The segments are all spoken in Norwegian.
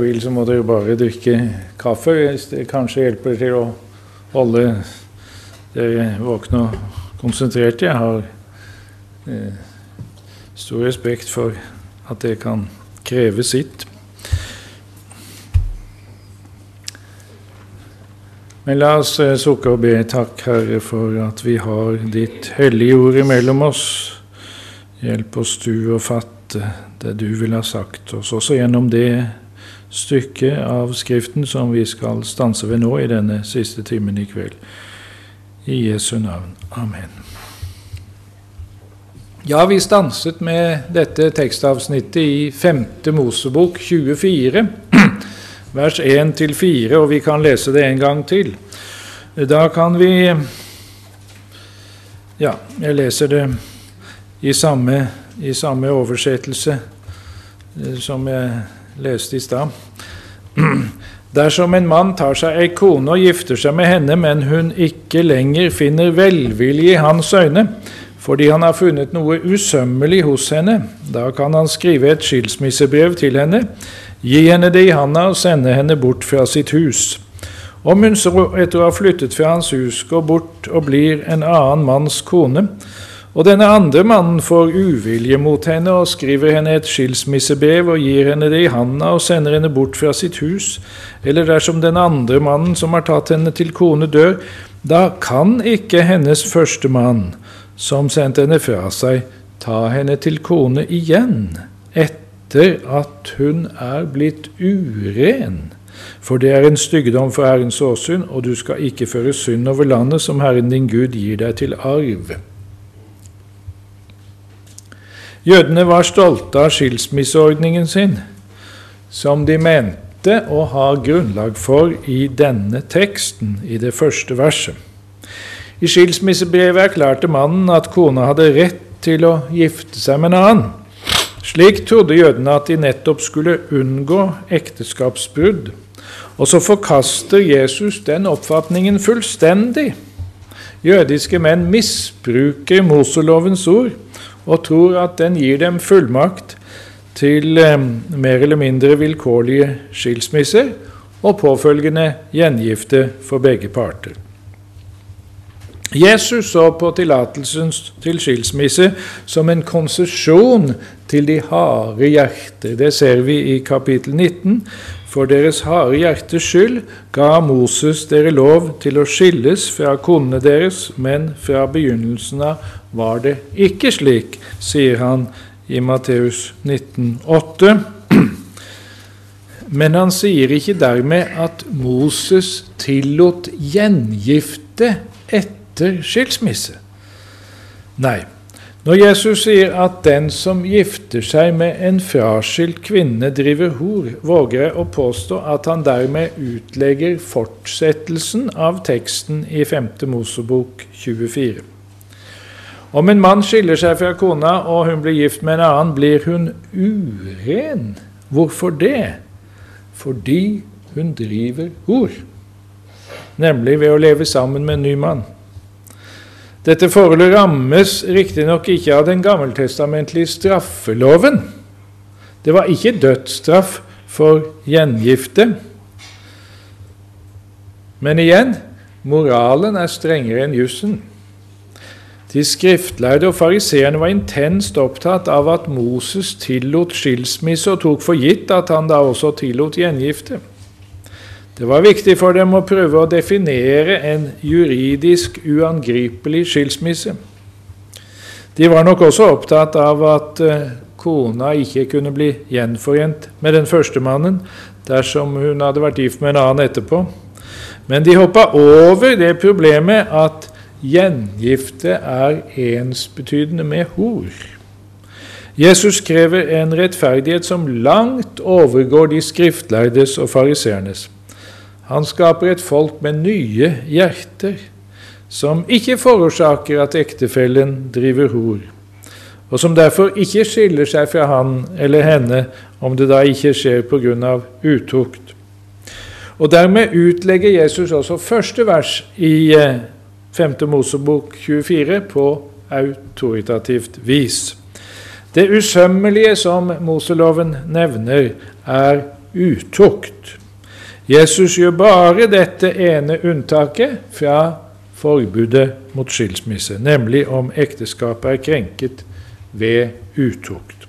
vil, så må dere bare drikke kaffe hvis det kanskje hjelper til å holde dere våkne og konsentrerte. Jeg har eh, stor respekt for at det kan kreve sitt. Men la oss eh, sukke og be takk, Herre, for at vi har ditt hellige ord imellom oss. Hjelp oss du å fatte det du vil ha sagt oss, også gjennom det stykke av Skriften som vi skal stanse ved nå i denne siste timen i kveld. I Jesu navn. Amen. Ja, vi stanset med dette tekstavsnittet i 5. Mosebok 24, vers 1-4, og vi kan lese det en gang til. Da kan vi Ja, jeg leser det i samme, i samme oversettelse eh, som jeg leste i stad. Dersom en mann tar seg ei kone og gifter seg med henne, men hun ikke lenger finner velvilje i hans øyne, fordi han har funnet noe usømmelig hos henne, da kan han skrive et skilsmissebrev til henne, gi henne det i handa og sende henne bort fra sitt hus. Om hun så etter å ha flyttet fra hans hus går bort og blir en annen manns kone, og denne andre mannen får uvilje mot henne og skriver henne et skilsmissebrev og gir henne det i handa og sender henne bort fra sitt hus, eller dersom den andre mannen som har tatt henne til kone, dør, da kan ikke hennes første mann, som sendte henne fra seg, ta henne til kone igjen etter at hun er blitt uren. For det er en stygdom for Herrens åsyn, og du skal ikke føre synd over landet som Herren din Gud gir deg til arv. Jødene var stolte av skilsmisseordningen sin, som de mente å ha grunnlag for i denne teksten, i det første verset. I skilsmissebrevet erklærte mannen at kona hadde rett til å gifte seg med en annen. Slik trodde jødene at de nettopp skulle unngå ekteskapsbrudd. Og så forkaster Jesus den oppfatningen fullstendig. Jødiske menn misbruker Moselovens ord og tror at den gir dem fullmakt til eh, mer eller mindre vilkårlige skilsmisser og påfølgende gjengifte for begge parter. Jesus så på tillatelsen til skilsmisse som en konsesjon til de harde hjerter. Det ser vi i kapittel 19. For deres harde hjertes skyld ga Moses dere lov til å skilles fra konene deres, men fra begynnelsen av var det ikke slik, sier han i Matteus 19,8. Men han sier ikke dermed at Moses tillot gjengifte etter skilsmisse. Nei, når Jesus sier at den som gifter seg med en fraskilt kvinne, driver hor, våger jeg å påstå at han dermed utlegger fortsettelsen av teksten i 5. Mosebok 24. Om en mann skiller seg fra kona og hun blir gift med en annen, blir hun uren. Hvorfor det? Fordi hun driver hor, nemlig ved å leve sammen med en ny mann. Dette forholdet rammes riktignok ikke av den gammeltestamentlige straffeloven. Det var ikke dødsstraff for gjengifte. Men igjen moralen er strengere enn jussen. De skriftlærde og fariseerne var intenst opptatt av at Moses tillot skilsmisse, og tok for gitt at han da også tillot gjengifte. Det var viktig for dem å prøve å definere en juridisk uangripelig skilsmisse. De var nok også opptatt av at eh, kona ikke kunne bli gjenforent med den første mannen dersom hun hadde vært gift med en annen etterpå. Men de hoppa over det problemet at gjengifte er ensbetydende med hor. Jesus krever en rettferdighet som langt overgår de skriftlærdes og fariseernes. Han skaper et folk med nye hjerter, som ikke forårsaker at ektefellen driver hor, og som derfor ikke skiller seg fra han eller henne om det da ikke skjer pga. utukt. Og Dermed utlegger Jesus også første vers i 5. Eh, Mosebok 24 på autoritativt vis. Det usømmelige som Moseloven nevner, er utukt. Jesus gjør bare dette ene unntaket fra forbudet mot skilsmisse, nemlig om ekteskapet er krenket ved utukt.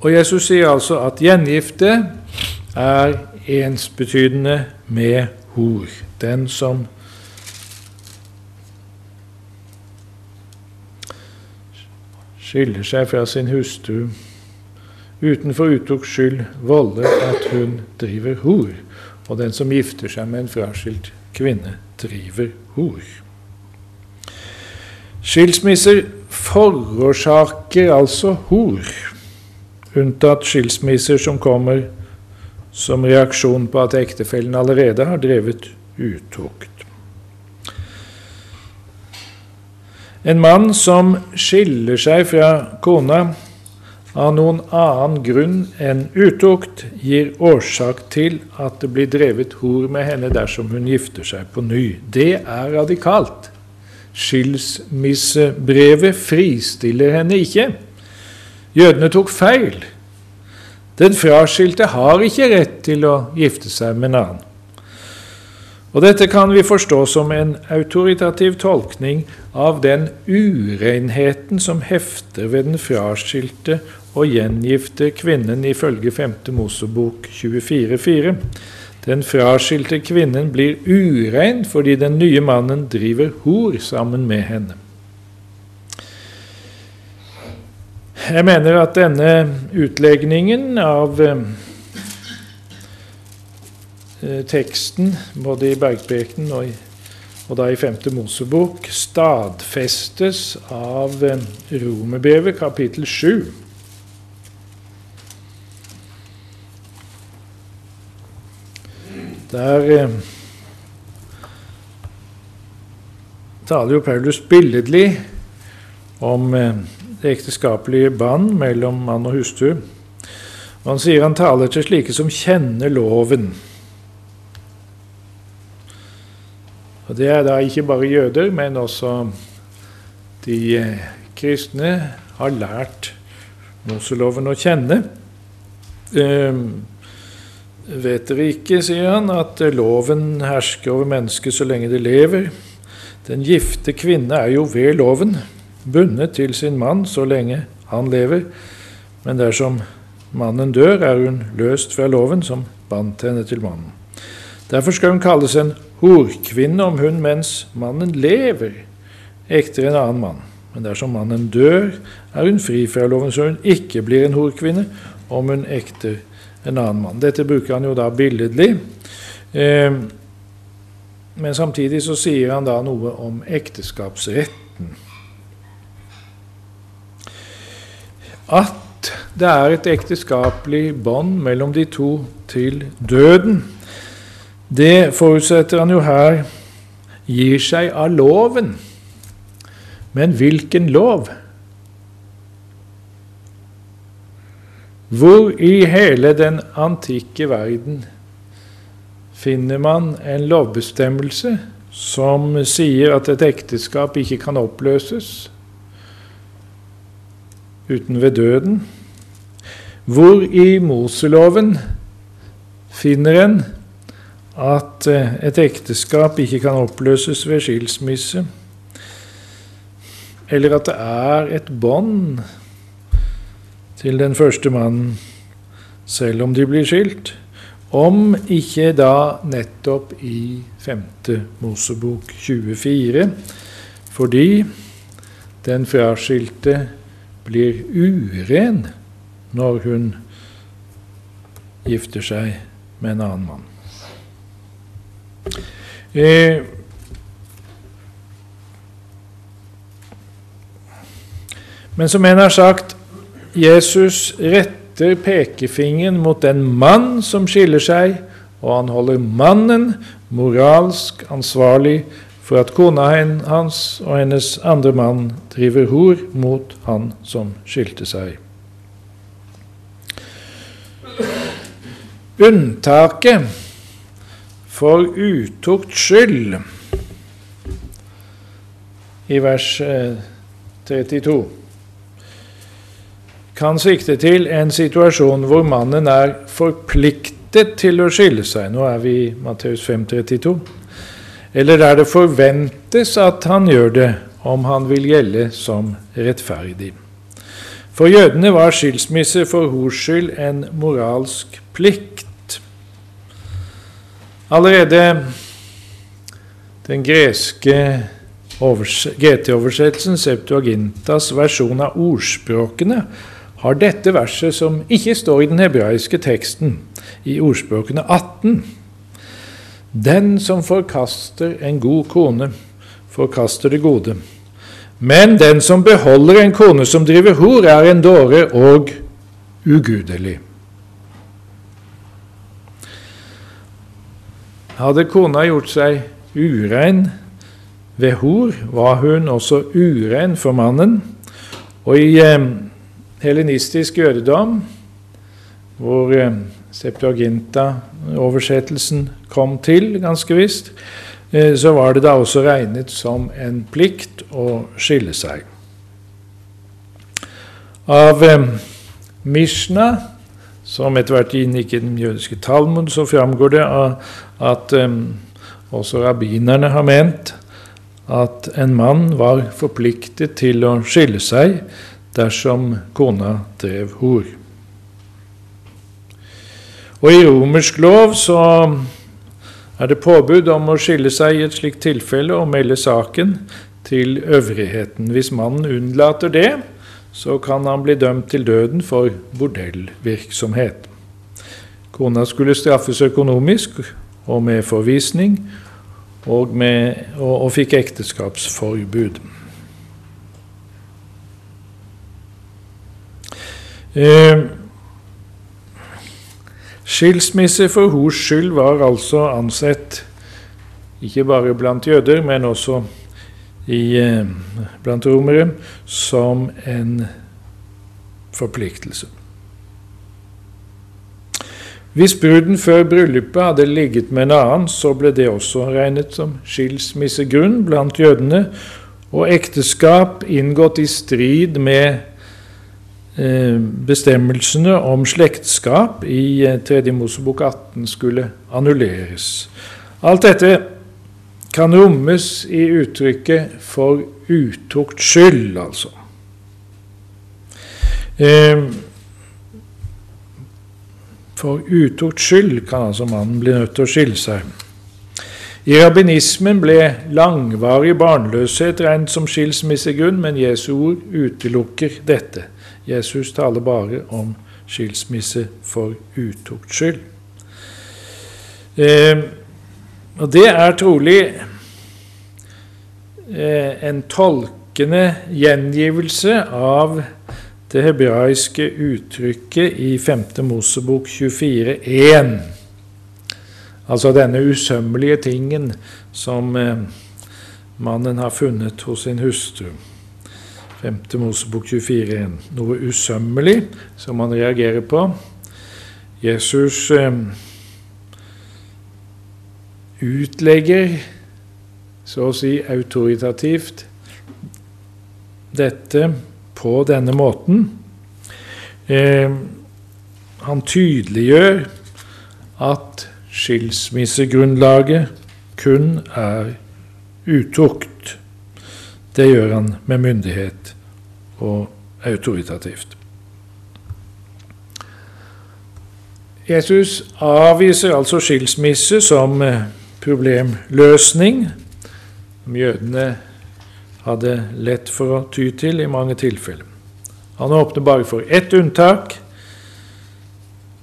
Og Jesus sier altså at gjengifte er ensbetydende med hor. Den som skiller seg fra sin hustru utenfor utukts skyld volder at hun driver hor, og den som gifter seg med en fraskilt kvinne, driver hor. Skilsmisser forårsaker altså hor, unntatt skilsmisser som kommer som reaksjon på at ektefellen allerede har drevet utukt. En mann som skiller seg fra kona av noen annen grunn enn utukt, gir årsak til at det blir drevet hor med henne dersom hun gifter seg på ny. Det er radikalt. Skilsmissebrevet fristiller henne ikke. Jødene tok feil. Den fraskilte har ikke rett til å gifte seg med en annen. Og Dette kan vi forstå som en autoritativ tolkning av den urenheten som hefter ved den fraskilte og gjengifte kvinnen ifølge 5. Mosebok 24,4. Den fraskilte kvinnen blir urein fordi den nye mannen driver hor sammen med henne. Jeg mener at denne utlegningen av eh, teksten, både i Bergpreken og, og, da i 5. Mosebok, stadfestes av eh, Romerbrevet kapittel 7. Der eh, taler jo Paulus billedlig om eh, det ekteskapelige bånd mellom mann og hustru. Og han sier han taler til slike som kjenner loven. Og Det er da ikke bare jøder, men også de eh, kristne har lært Moseloven å kjenne. Eh, vet dere ikke, sier han, at loven hersker over mennesket så lenge det lever? Den gifte kvinne er jo ved loven bundet til sin mann så lenge han lever, men dersom mannen dør, er hun løst fra loven som bandt henne til mannen. Derfor skal hun kalles en horkvinne om hun mens mannen lever, ekter en annen mann. Men dersom mannen dør, er hun fri fra loven, så hun ikke blir en horkvinne om hun ekter en annen mann. Dette bruker han jo da billedlig. Eh, men samtidig så sier han da noe om ekteskapsretten. At det er et ekteskapelig bånd mellom de to til døden, det forutsetter han jo her gir seg av loven. Men hvilken lov? Hvor i hele den antikke verden finner man en lovbestemmelse som sier at et ekteskap ikke kan oppløses uten ved døden. Hvor i Moseloven finner en at eh, et ekteskap ikke kan oppløses ved skilsmisse, eller at det er et bånd til den første mannen, selv om de blir skilt, om ikke da nettopp i 5. Mosebok 24, fordi den fraskilte blir uren når hun gifter seg med en annen mann. Eh, men som en har sagt, Jesus retter pekefingeren mot den mann som skiller seg, og han holder mannen moralsk ansvarlig for at kona hans og hennes andre mann driver hor mot han som skilte seg. Unntaket for utukt skyld i vers 32 eh, kan sikte til en situasjon hvor mannen er forpliktet til å skille seg. Nå er vi i Matteus 5,32. Eller der det forventes at han gjør det, om han vil gjelde som rettferdig. For jødene var skilsmisse for hors skyld en moralsk plikt. Allerede den greske GT-oversettelsen, Septuagintas versjon av ordspråkene, har dette verset, som ikke står i den hebraiske teksten, i ordspråkene 18. Den som forkaster en god kone, forkaster det gode. Men den som beholder en kone som driver hor, er en dåre og ugudelig. Hadde kona gjort seg urein ved hor, var hun også urein for mannen. Og i eh, helenistisk jødedom, hvor eh, Septuaginta-oversettelsen kom til, ganske visst, eh, så var det da også regnet som en plikt å skille seg. Av eh, Mishna, som etter hvert inngikk i den jødiske Talmud, så framgår det at også rabbinerne har ment at en mann var forpliktet til å skille seg dersom kona drev hor. Og I romersk lov så er det påbud om å skille seg i et slikt tilfelle og melde saken til øvrigheten. Hvis mannen unnlater det, så kan han bli dømt til døden for bordellvirksomhet. Kona skulle straffes økonomisk og med forvisning, og, med, og, og fikk ekteskapsforbud. Eh, skilsmisse for hors skyld var altså ansett ikke bare blant jøder, men også i, eh, blant romere som en forpliktelse. Hvis bruden før bryllupet hadde ligget med en annen, så ble det også regnet som skilsmissegrunn blant jødene, og ekteskap inngått i strid med bestemmelsene om slektskap i 3. Eh, Mosebok 18 skulle annulleres. Alt dette kan rommes i uttrykket 'for utukt skyld', altså. Eh, for utukt skyld kan altså mannen bli nødt til å skille seg. I rabbinismen ble langvarig barnløshet regnet som skilsmissegrunn, men Jesu ord utelukker dette. Jesus taler bare om skilsmisse for utukts skyld. Eh, og det er trolig eh, en tolkende gjengivelse av det hebraiske uttrykket i 5. Mosebok 24,1. Altså denne usømmelige tingen som eh, mannen har funnet hos sin hustru. 5. Mosebok 24, noe usømmelig som man reagerer på. Jesus eh, utlegger, så å si autoritativt, dette på denne måten. Eh, han tydeliggjør at skilsmissegrunnlaget kun er utukt. Det gjør han med myndighet og autoritativt. Jesus avviser altså skilsmisse som eh, problemløsning, som jødene hadde lett for å ty til i mange tilfeller. Han åpner bare for ett unntak,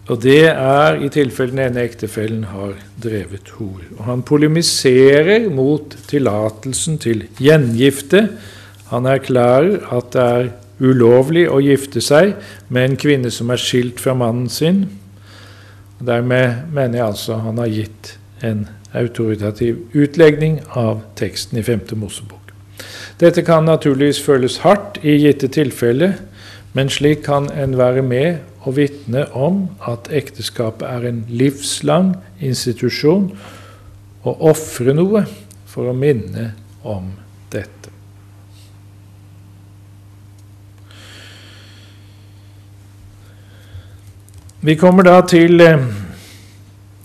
og det er i tilfelle den ene ektefellen har drevet hor. Og han polemiserer mot tillatelsen til gjengifte han erklærer at det er ulovlig å gifte seg med en kvinne som er skilt fra mannen sin. Dermed mener jeg altså han har gitt en autoritativ utlegning av teksten i 5. Mosebok. Dette kan naturligvis føles hardt i gitte tilfeller, men slik kan en være med og vitne om at ekteskapet er en livslang institusjon, og ofre noe for å minne om dette. Vi kommer da til eh,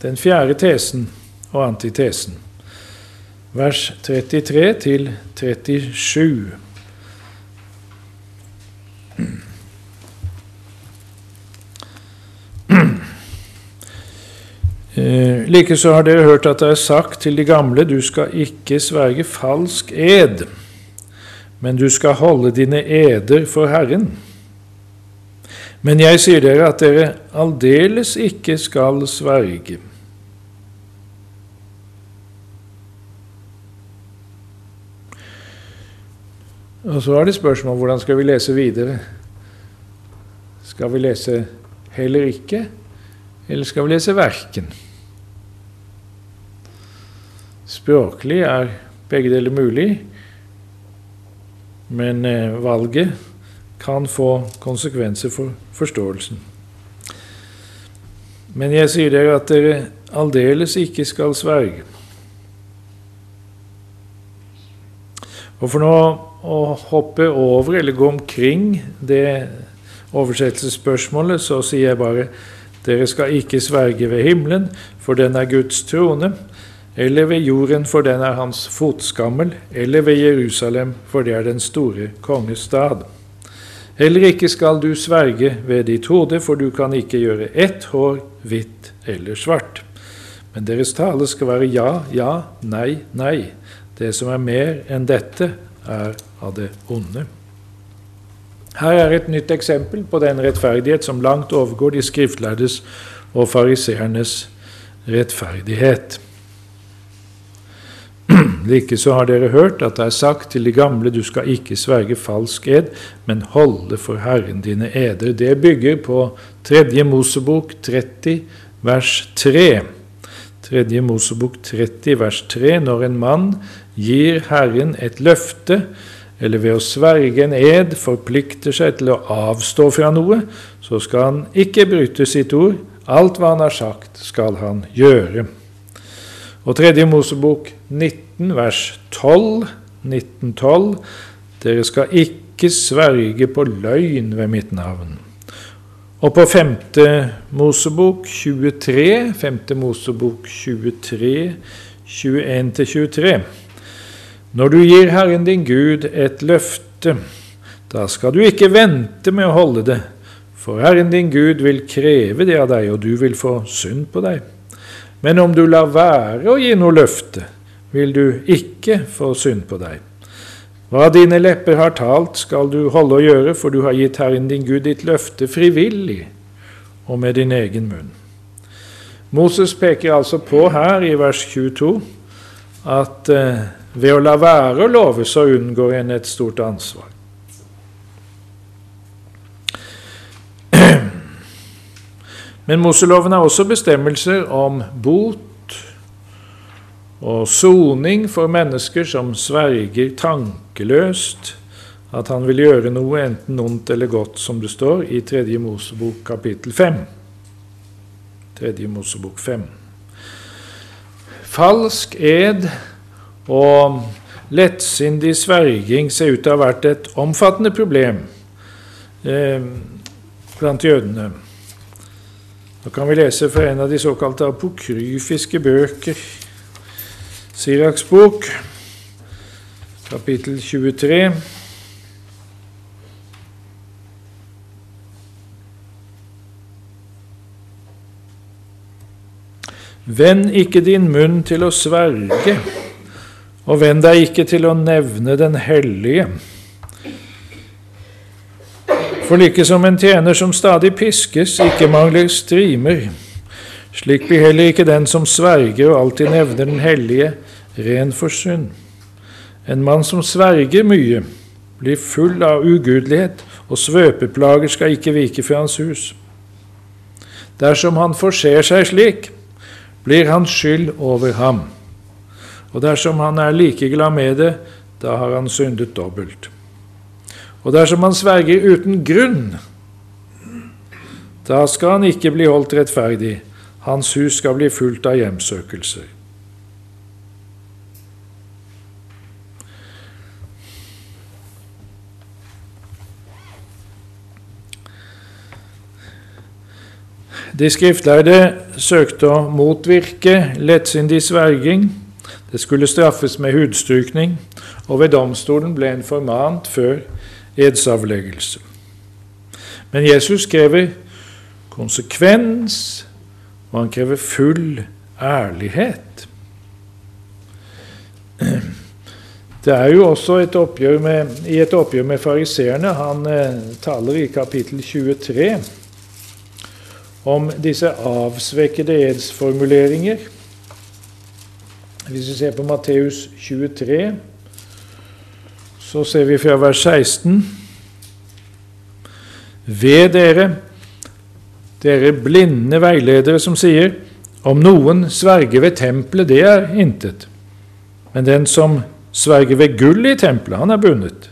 den fjerde tesen og antitesen. Vers 33 til 37. Eh, Likeså har dere hørt at det er sagt til de gamle, du skal ikke sverge falsk ed, men du skal holde dine eder for Herren. Men jeg sier dere at dere aldeles ikke skal sverge. Og så er det spørsmål hvordan skal vi lese videre. Skal vi lese heller ikke, eller skal vi lese verken? Språklig er begge deler mulig, men eh, valget kan få konsekvenser for forståelsen. Men jeg sier dere at dere aldeles ikke skal sverge. Og for nå å hoppe over eller gå omkring det oversettelsesspørsmålet, så sier jeg bare dere skal ikke sverge ved himmelen, for den er Guds trone, eller ved jorden, for den er hans fotskammel, eller ved Jerusalem, for det er den store konges stad. Heller ikke skal du sverge ved ditt hode, for du kan ikke gjøre ett hår hvitt eller svart. Men deres tale skal være ja, ja, nei, nei. Det som er mer enn dette, er av det onde. Her er et nytt eksempel på den rettferdighet som langt overgår de skriftlærdes og fariseernes rettferdighet. Likeså har dere hørt at det er sagt til de gamle, du skal ikke sverge falsk ed, men holde for Herren dine eder. Det bygger på 3. Mosebok 30, vers 3. 3. Mosebok 30, vers 3. Når en mann gir Herren et løfte, eller ved å sverge en ed forplikter seg til å avstå fra noe, så skal han ikke bryte sitt ord. Alt hva han har sagt, skal han gjøre. Og tredje Mosebok 19, vers 12, 1912. Dere skal ikke sverge på løgn ved mitt navn. Og på femte Mosebok 23, femte Mosebok 23, 21-23. Når du gir Herren din Gud et løfte, da skal du ikke vente med å holde det, for Herren din Gud vil kreve det av deg, og du vil få synd på deg. Men om du lar være å gi noe løfte, vil du ikke få synd på deg. Hva dine lepper har talt, skal du holde å gjøre, for du har gitt Herren din Gud ditt løfte frivillig og med din egen munn. Moses peker altså på her i vers 22 at eh, ved å la være å love, så unngår en et stort ansvar. Men Moseloven har også bestemmelser om bot og soning for mennesker som sverger tankeløst at han vil gjøre noe, enten ondt eller godt, som det står i 3. Mosebok kapittel 5. Tredje Mosebok 5. Falsk ed og lettsindig sverging ser ut til å ha vært et omfattende problem eh, blant jødene. Nå kan vi lese fra en av de såkalte apokryfiske bøker, Siraks bok, kapittel 23. Vend ikke din munn til å sverge, og vend deg ikke til å nevne Den hellige. For like som en tjener som stadig piskes, ikke mangler strimer, slik blir heller ikke den som sverger og alltid nevner Den hellige, ren for synd. En mann som sverger mye, blir full av ugudelighet, og svøpeplager skal ikke vike fra hans hus. Dersom han forser seg slik, blir hans skyld over ham. Og dersom han er like glad med det, da har han syndet dobbelt. Og dersom han sverger uten grunn, da skal han ikke bli holdt rettferdig. Hans hus skal bli fullt av hjemsøkelser. De skriftlærde søkte å motvirke lettsindig sverging. Det skulle straffes med hudstrykning, og ved domstolen ble en formant før edsavleggelse. Men Jesus krever konsekvens, og han krever full ærlighet. Det er jo også et oppgjør med, i et oppgjør med fariseerne. Han eh, taler i kapittel 23 om disse avsvekkede edsformuleringer. Hvis vi ser på Matteus 23, så ser vi fra vers 16 Ved dere, dere blinde veiledere som sier om noen sverger ved tempelet, det er intet. Men den som sverger ved gullet i tempelet, han er bundet.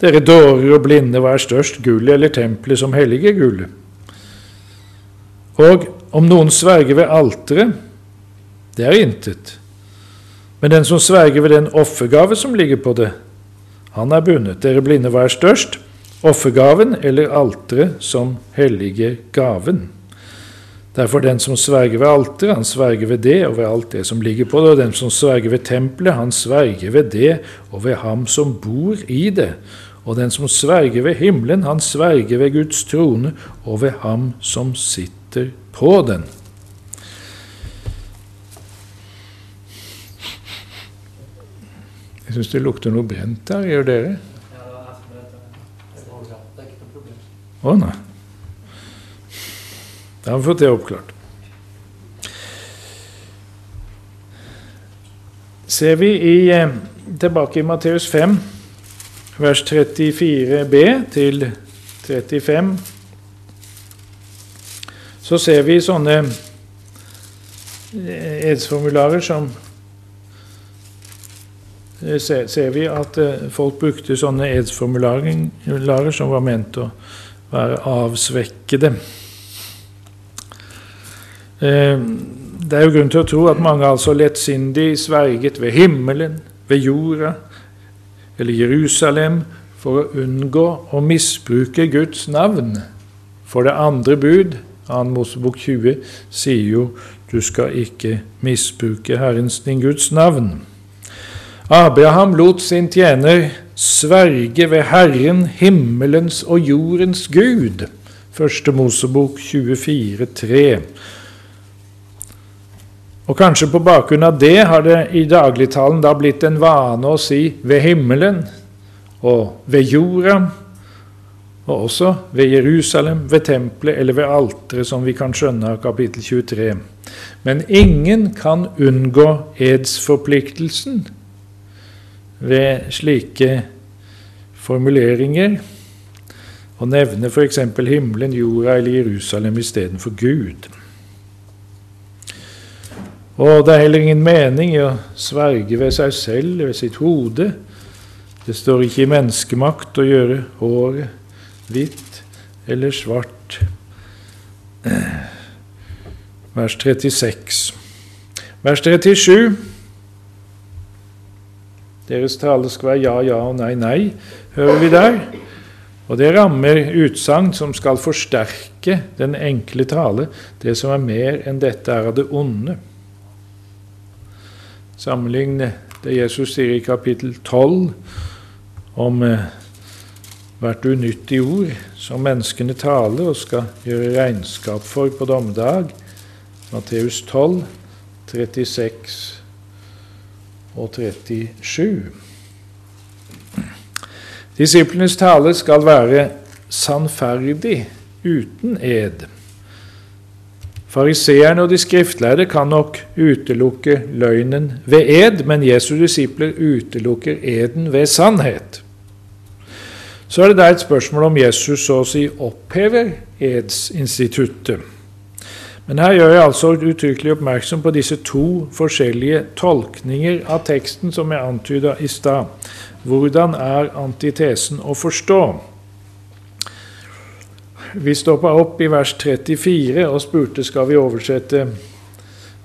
Dere dårer og blinde, hva er størst, gullet eller tempelet som helliger gullet? Og om noen sverger ved alteret, det er intet. Men den som sverger ved den offergave som ligger på det, han er bundet. Dere blinde, hva er størst, offergaven eller alteret som helliger gaven? Derfor den som sverger ved alteret, han sverger ved det og ved alt det som ligger på det. Og den som sverger ved tempelet, han sverger ved det og ved ham som bor i det. Og den som sverger ved himmelen, han sverger ved Guds trone og ved ham som sitter på den. Jeg syns det lukter noe brent der. Gjør dere? Å nei. Da har vi fått det oppklart. Ser vi i, eh, tilbake i Matteus 5, vers 34b til 35, så ser vi sånne eh, edsformularer som eh, ser vi at folk brukte sånne edsformularer som var ment å være avsvekkede. Eh, det er jo grunn til å tro at mange altså lettsindig sverget ved himmelen, ved jorda eller Jerusalem for å unngå å misbruke Guds navn. For det andre bud, 2. Mosebok 20, sier jo du skal ikke misbruke Herrens din Guds navn. Abraham lot sin tjener sverge ved Herren, himmelens og jordens Gud. Første Mosebok 24, 24,3. Og kanskje på bakgrunn av det har det i dagligtalen da blitt en vane å si 'ved himmelen' og 'ved jorda', og også ved Jerusalem, ved tempelet eller ved alteret, som vi kan skjønne av kapittel 23. Men ingen kan unngå edsforpliktelsen ved slike formuleringer og nevne f.eks. himmelen, jorda eller Jerusalem istedenfor Gud. Og det er heller ingen mening i å sverge ved seg selv, ved sitt hode. Det står ikke i menneskemakt å gjøre håret hvitt eller svart. Vers 36. Vers 37. Deres tale skal være ja, ja og nei, nei, hører vi der. Og det rammer utsagn som skal forsterke den enkle tale. Det som er mer enn dette, er av det onde. Sammenligne det Jesus sier i kapittel 12 om eh, hvert unyttig ord som menneskene taler og skal gjøre regnskap for på dommedag. Matteus 12, 36 og 37. Disiplenes tale skal være sannferdig, uten ed. Fariseerne og de skriftlærde kan nok utelukke løgnen ved ed, men Jesu disipler utelukker eden ved sannhet. Så er det da et spørsmål om Jesus så å si opphever edsinstituttet. Men her gjør jeg altså uttrykkelig oppmerksom på disse to forskjellige tolkninger av teksten som jeg antyda i stad. Hvordan er antitesen å forstå? Vi stoppa opp i vers 34 og spurte skal vi oversette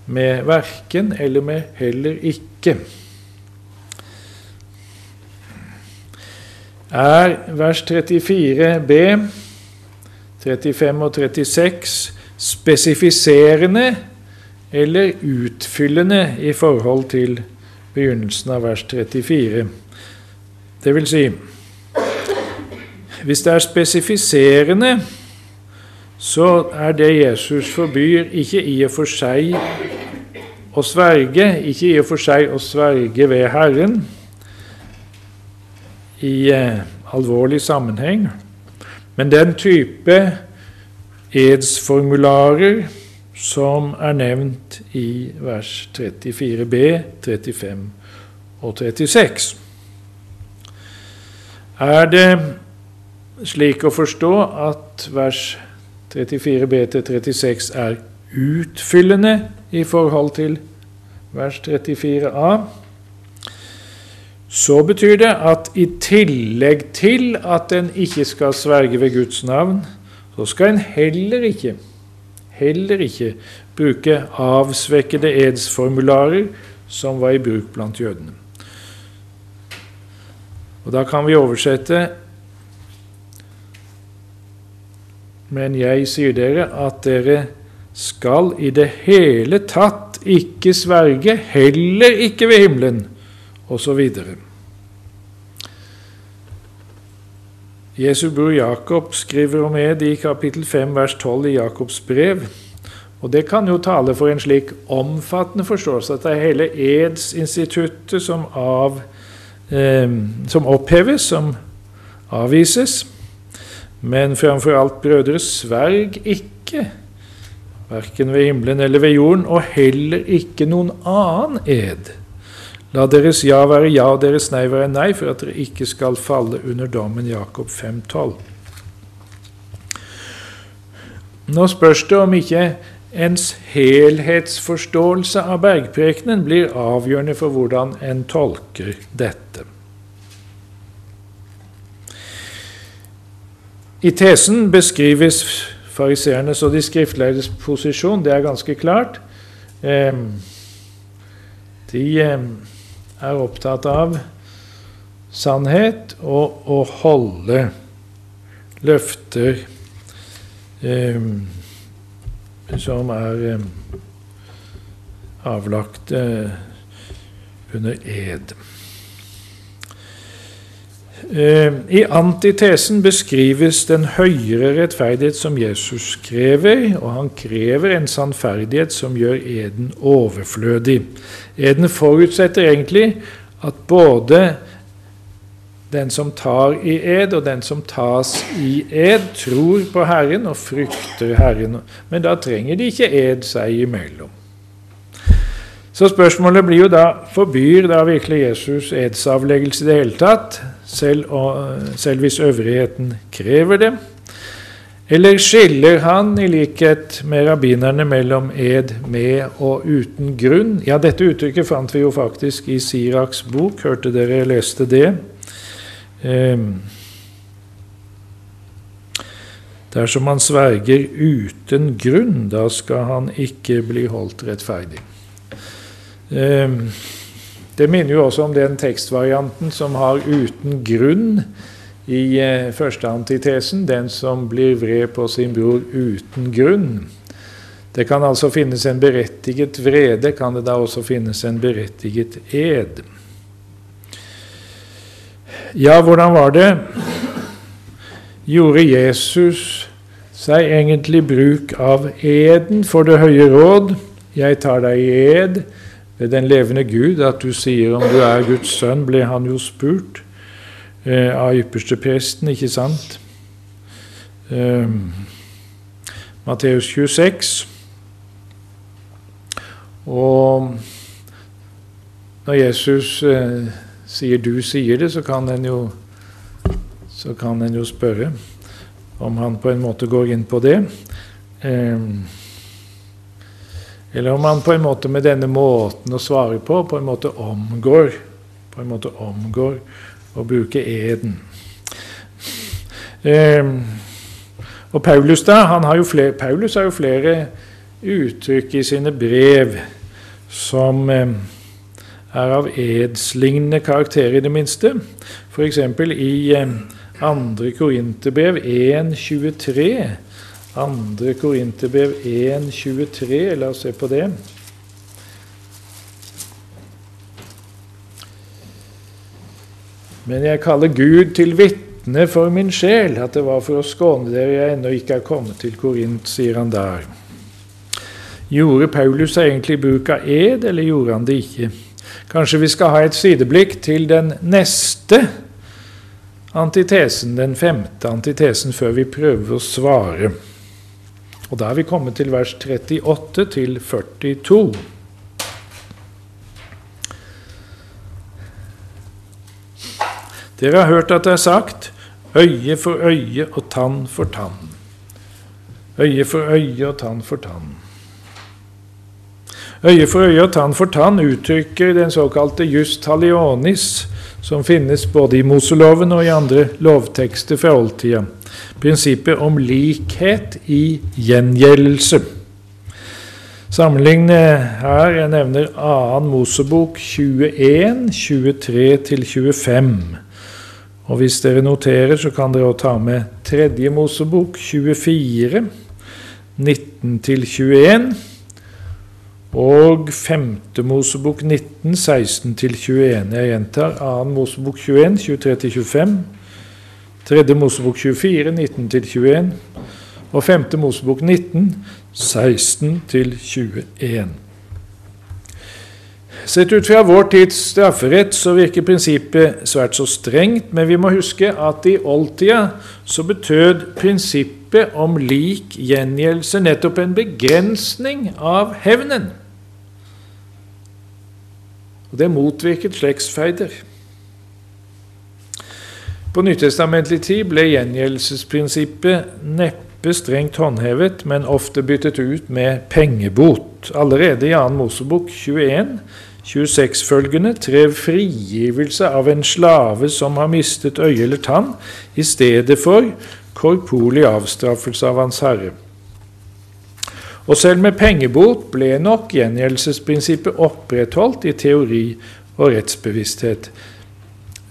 med 'verken' eller med 'heller ikke'. Er vers 34b, 35 og 36 spesifiserende eller utfyllende i forhold til begynnelsen av vers 34. Det vil si Hvis det er spesifiserende, så er det Jesus forbyr, ikke i og for seg å sverge, ikke i og for seg å sverge ved Herren i eh, alvorlig sammenheng, men den type edsformularer som er nevnt i vers 34b, 35 og 36. Er det slik å forstå at vers 34b til 36 er utfyllende i forhold til vers 34a? Så betyr det at i tillegg til at en ikke skal sverge ved Guds navn, så skal en heller ikke, heller ikke bruke avsvekkede edsformularer som var i bruk blant jødene. Og Da kan vi oversette Men jeg sier dere at dere skal i det hele tatt ikke sverge, heller ikke ved himmelen, osv. Jesu bror Jakob skriver om ed i kapittel 5, vers 12 i Jakobs brev. Og Det kan jo tale for en slik omfattende forståelse at det er hele edsinstituttet som, av, eh, som oppheves, som avvises. Men framfor alt, brødre, sverg ikke, verken ved himmelen eller ved jorden, og heller ikke noen annen ed. La deres ja være ja og deres nei være nei, for at dere ikke skal falle under dommen Jakob 5,12. Nå spørs det om ikke ens helhetsforståelse av bergprekenen blir avgjørende for hvordan en tolker dette. I tesen beskrives fariseernes og de skriftleides posisjon. Det er ganske klart. De er opptatt av sannhet og å holde løfter eh, som er eh, avlagt eh, under ed. Eh, I antitesen beskrives den høyere rettferdighet som Jesus krever, og han krever en sannferdighet som gjør eden overflødig. Eden forutsetter egentlig at både den som tar i ed, og den som tas i ed, tror på Herren og frykter Herren. Men da trenger de ikke ed seg imellom. Så spørsmålet blir jo da forbyr da virkelig Jesus edsavleggelse i det hele tatt, selv, selv hvis øvrigheten krever det? Eller skiller han, i likhet med rabbinerne, mellom ed med og uten grunn? Ja, dette uttrykket fant vi jo faktisk i Siraks bok. Hørte dere leste det? Eh, dersom han sverger uten grunn, da skal han ikke bli holdt rettferdig. Det minner jo også om den tekstvarianten som har 'uten grunn' i eh, første antitesen, den som blir vred på sin bror uten grunn. Det kan altså finnes en berettiget vrede, kan det da også finnes en berettiget ed. Ja, hvordan var det? Gjorde Jesus seg egentlig bruk av eden for det høye råd? Jeg tar deg i ed ved den levende Gud, at du sier om du er Guds sønn, ble han jo spurt eh, av ypperstepresten, ikke sant? Eh, Matteus 26. Og når Jesus eh, sier 'du sier det', så kan en jo, jo spørre om han på en måte går inn på det. Eh, eller om han på en måte med denne måten å svare på, på en måte omgår, på en måte omgår å bruke eden. Eh, og Paulus da, har flere, Paulus har jo flere uttrykk i sine brev som eh, er av edslignende karakter, i det minste. F.eks. i eh, 2. Korinterbrev 1.23. Andre Korinterbrev 1,23. La oss se på det. Men jeg kaller Gud til vitne for min sjel, at det var for å skåne dere jeg ennå ikke er kommet til Korint, sier han der. Gjorde Paulus egentlig bruk av ed, eller gjorde han det ikke? Kanskje vi skal ha et sideblikk til den neste antitesen, den femte antitesen, før vi prøver å svare. Og da er vi kommet til vers 38 til 42. Dere har hørt at det er sagt øye for øye og tann for tann. Øye for øye og tann for tann. Øye for øye og tann for tann uttrykker den såkalte just talionis, som finnes både i Moseloven og i andre lovtekster fra oldtida. Prinsippet om likhet i gjengjeldelse. Sammenligne her Jeg nevner 2. Mosebok 21, 23-25. Og hvis dere noterer, så kan dere også ta med 3. Mosebok 24, 19-21, og 5. Mosebok 19, 16-21. Jeg gjentar 2. Mosebok 21, 23-25, Tredje Mosebok 24, 19-21, og Femte Mosebok 19, 16-21. Sett ut fra vår tids strafferett så virker prinsippet svært så strengt, men vi må huske at i oldtida så betød prinsippet om lik gjengjeldelse nettopp en begrensning av hevnen. Og det motvirket slektsfeider. På nytestamentlig tid ble gjengjeldelsesprinsippet neppe strengt håndhevet, men ofte byttet ut med pengebot. Allerede i 2. Mosebok 21 26-følgende trev frigivelse av en slave som har mistet øye eller tann, i stedet for korporlig avstraffelse av Hans Herre. Og selv med pengebot ble nok gjengjeldelsesprinsippet opprettholdt i teori og rettsbevissthet.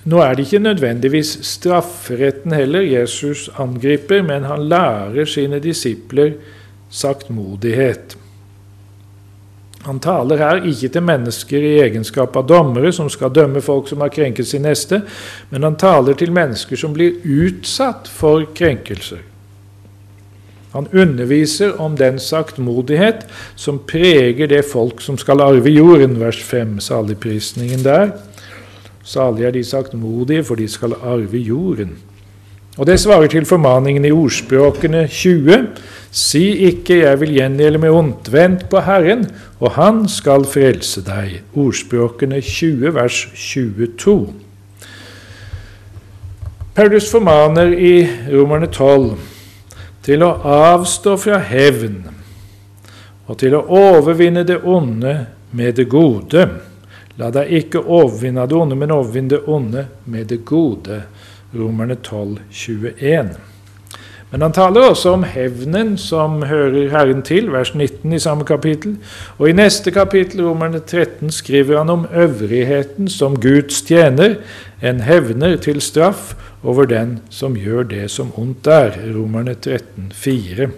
Nå er det ikke nødvendigvis strafferetten heller Jesus angriper, men han lærer sine disipler saktmodighet. Han taler her ikke til mennesker i egenskap av dommere som skal dømme folk som har krenket sin neste, men han taler til mennesker som blir utsatt for krenkelser. Han underviser om den saktmodighet som preger det folk som skal arve jorden, vers 5, saligprisningen der. Salig er de saktmodige, for de skal arve jorden. Og det svarer til formaningen i ordspråkene 20. Si ikke 'jeg vil gjengjelde med ondt', vent på Herren, og Han skal frelse deg. Ordspråkene 20, vers 22. Paulus formaner i Romerne 12 til å avstå fra hevn og til å overvinne det onde med det gode. La deg ikke overvinne det onde, men overvinne det onde med det gode. Romerne 12, 21. Men han taler også om hevnen som hører Herren til, vers 19 i samme kapittel. Og i neste kapittel, Romerne 13, skriver han om øvrigheten som Guds tjener, en hevner til straff over den som gjør det som ondt er. Romerne 13, 4.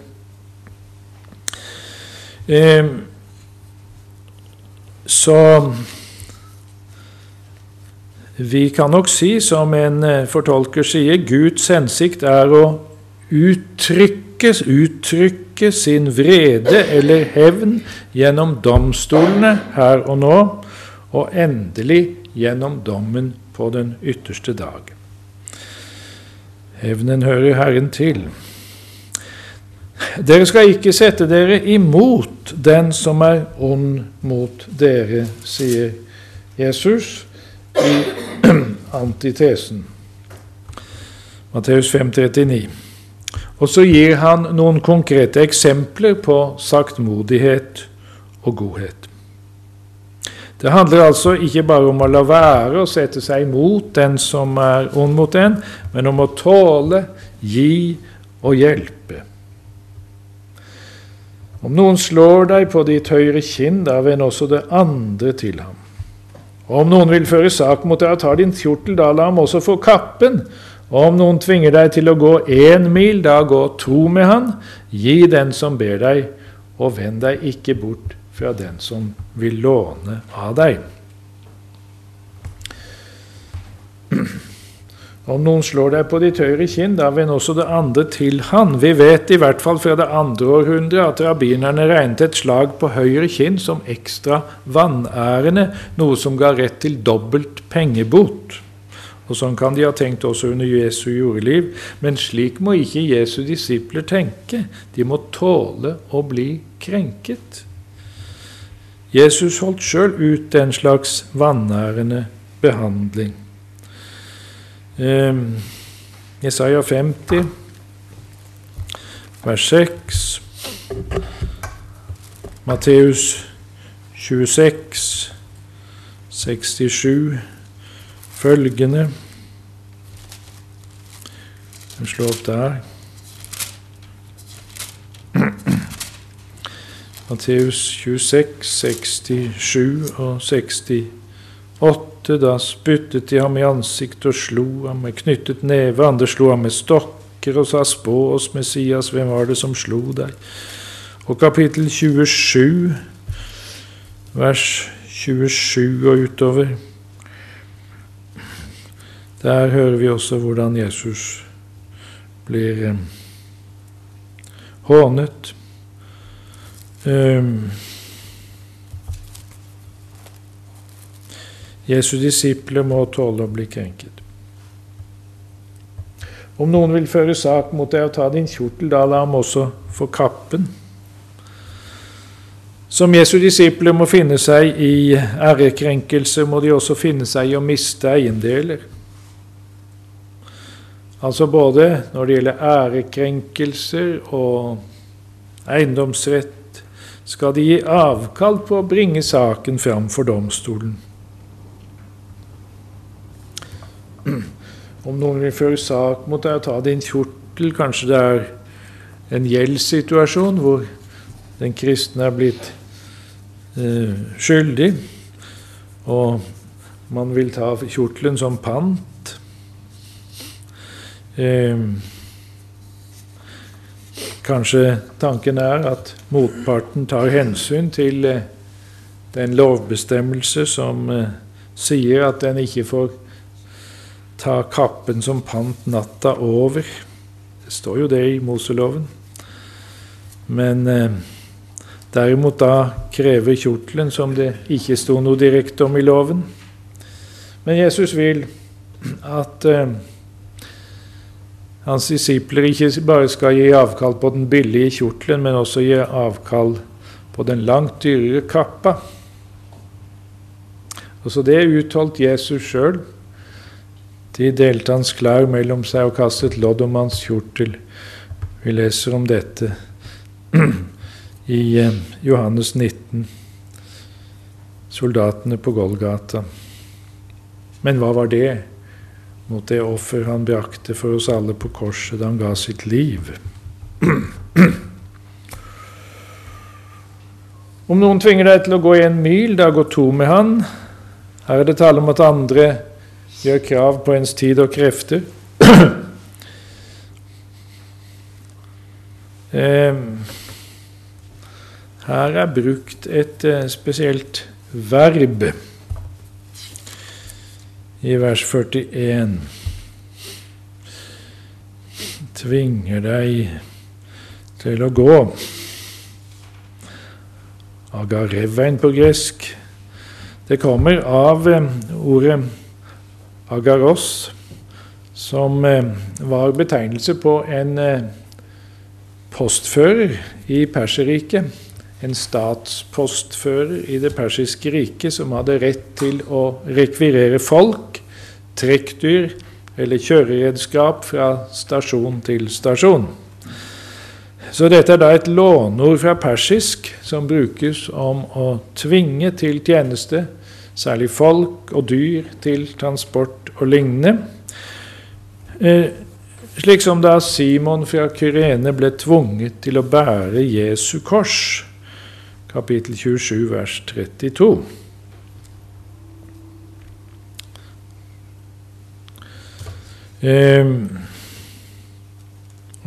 Eh, så vi kan nok si, som en eh, fortolker sier, Guds hensikt er å uttrykke, uttrykke sin vrede eller hevn gjennom domstolene her og nå, og endelig gjennom dommen på den ytterste dag. Hevnen hører Herren til. Dere skal ikke sette dere imot den som er ond mot dere, sier Jesus i antitesen. Matteus 5,39. Og så gir han noen konkrete eksempler på saktmodighet og godhet. Det handler altså ikke bare om å la være å sette seg imot den som er ond mot en, men om å tåle, gi og hjelpe. Om noen slår deg på ditt høyre kinn, da vend også det andre til ham. Om noen vil føre sak mot deg og tar din kjortel, da la ham også få kappen. Om noen tvinger deg til å gå én mil, da gå to med han. Gi den som ber deg, og vend deg ikke bort fra den som vil låne av deg. Om noen slår deg på ditt høyre kinn, da vend også det andre til han. Vi vet i hvert fall fra det andre århundret at rabbinerne regnet et slag på høyre kinn som ekstra vanærende, noe som ga rett til dobbelt pengebot. Og Sånn kan de ha tenkt også under Jesu jordeliv, men slik må ikke Jesu disipler tenke. De må tåle å bli krenket. Jesus holdt sjøl ut den slags vanærende behandling. Eh, Jesaja 50, vers 6. Matteus 26, 67 følgende Slå opp der. Matteus 26, 67 og 68. Da spyttet de ham i ansiktet og slo ham med knyttet neve. Andre slo ham med stokker og sa, spå oss, Messias, hvem var det som slo deg? Og kapittel 27, vers 27 og utover. Der hører vi også hvordan Jesus blir eh, hånet. Um, Jesu disipler må tåle å bli krenket. Om noen vil føre sak mot deg og ta din kjortel, da la ham også få kappen. Som Jesu disipler må finne seg i ærekrenkelse, må de også finne seg i å miste eiendeler. Altså både når det gjelder ærekrenkelser og eiendomsrett, skal de gi avkall på å bringe saken fram for domstolen. Om noen vil føre sak mot deg og ta din kjortel, kanskje det er en gjeldssituasjon hvor den kristne er blitt eh, skyldig, og man vil ta kjortelen som pant, Eh, kanskje tanken er at motparten tar hensyn til eh, den lovbestemmelse som eh, sier at den ikke får ta kappen som pant natta over. Det står jo det i Moseloven. Men eh, derimot da krever kjortelen, som det ikke sto noe direkte om i loven. Men Jesus vil at eh, hans disipler ikke bare skal gi avkall på den billige kjortelen, men også gi avkall på den langt dyrere kappa. Også det utholdt Jesus sjøl. De delte hans klær mellom seg og kastet lodd om hans kjortel. Vi leser om dette i eh, Johannes 19, soldatene på Golgata. Men hva var det? mot det offer han brakte for oss alle på korset da han ga sitt liv. Om noen tvinger deg til å gå en mil, da gå to med han. Her er det tale om at andre gjør krav på ens tid og krefter. Her er brukt et eh, spesielt verb i vers 41 tvinger deg til å gå. Agarevein på gresk. Det kommer av eh, ordet agaros, som eh, var betegnelse på en eh, postfører i Perserriket en statspostfører i det persiske riket som hadde rett til å rekvirere folk, trekkdyr eller kjøreredskap fra stasjon til stasjon. Så dette er da et låneord fra persisk som brukes om å tvinge til tjeneste, særlig folk og dyr til transport og lignende. Eh, slik som da Simon fra Kyrene ble tvunget til å bære Jesu kors kapittel 27, vers 32. Eh,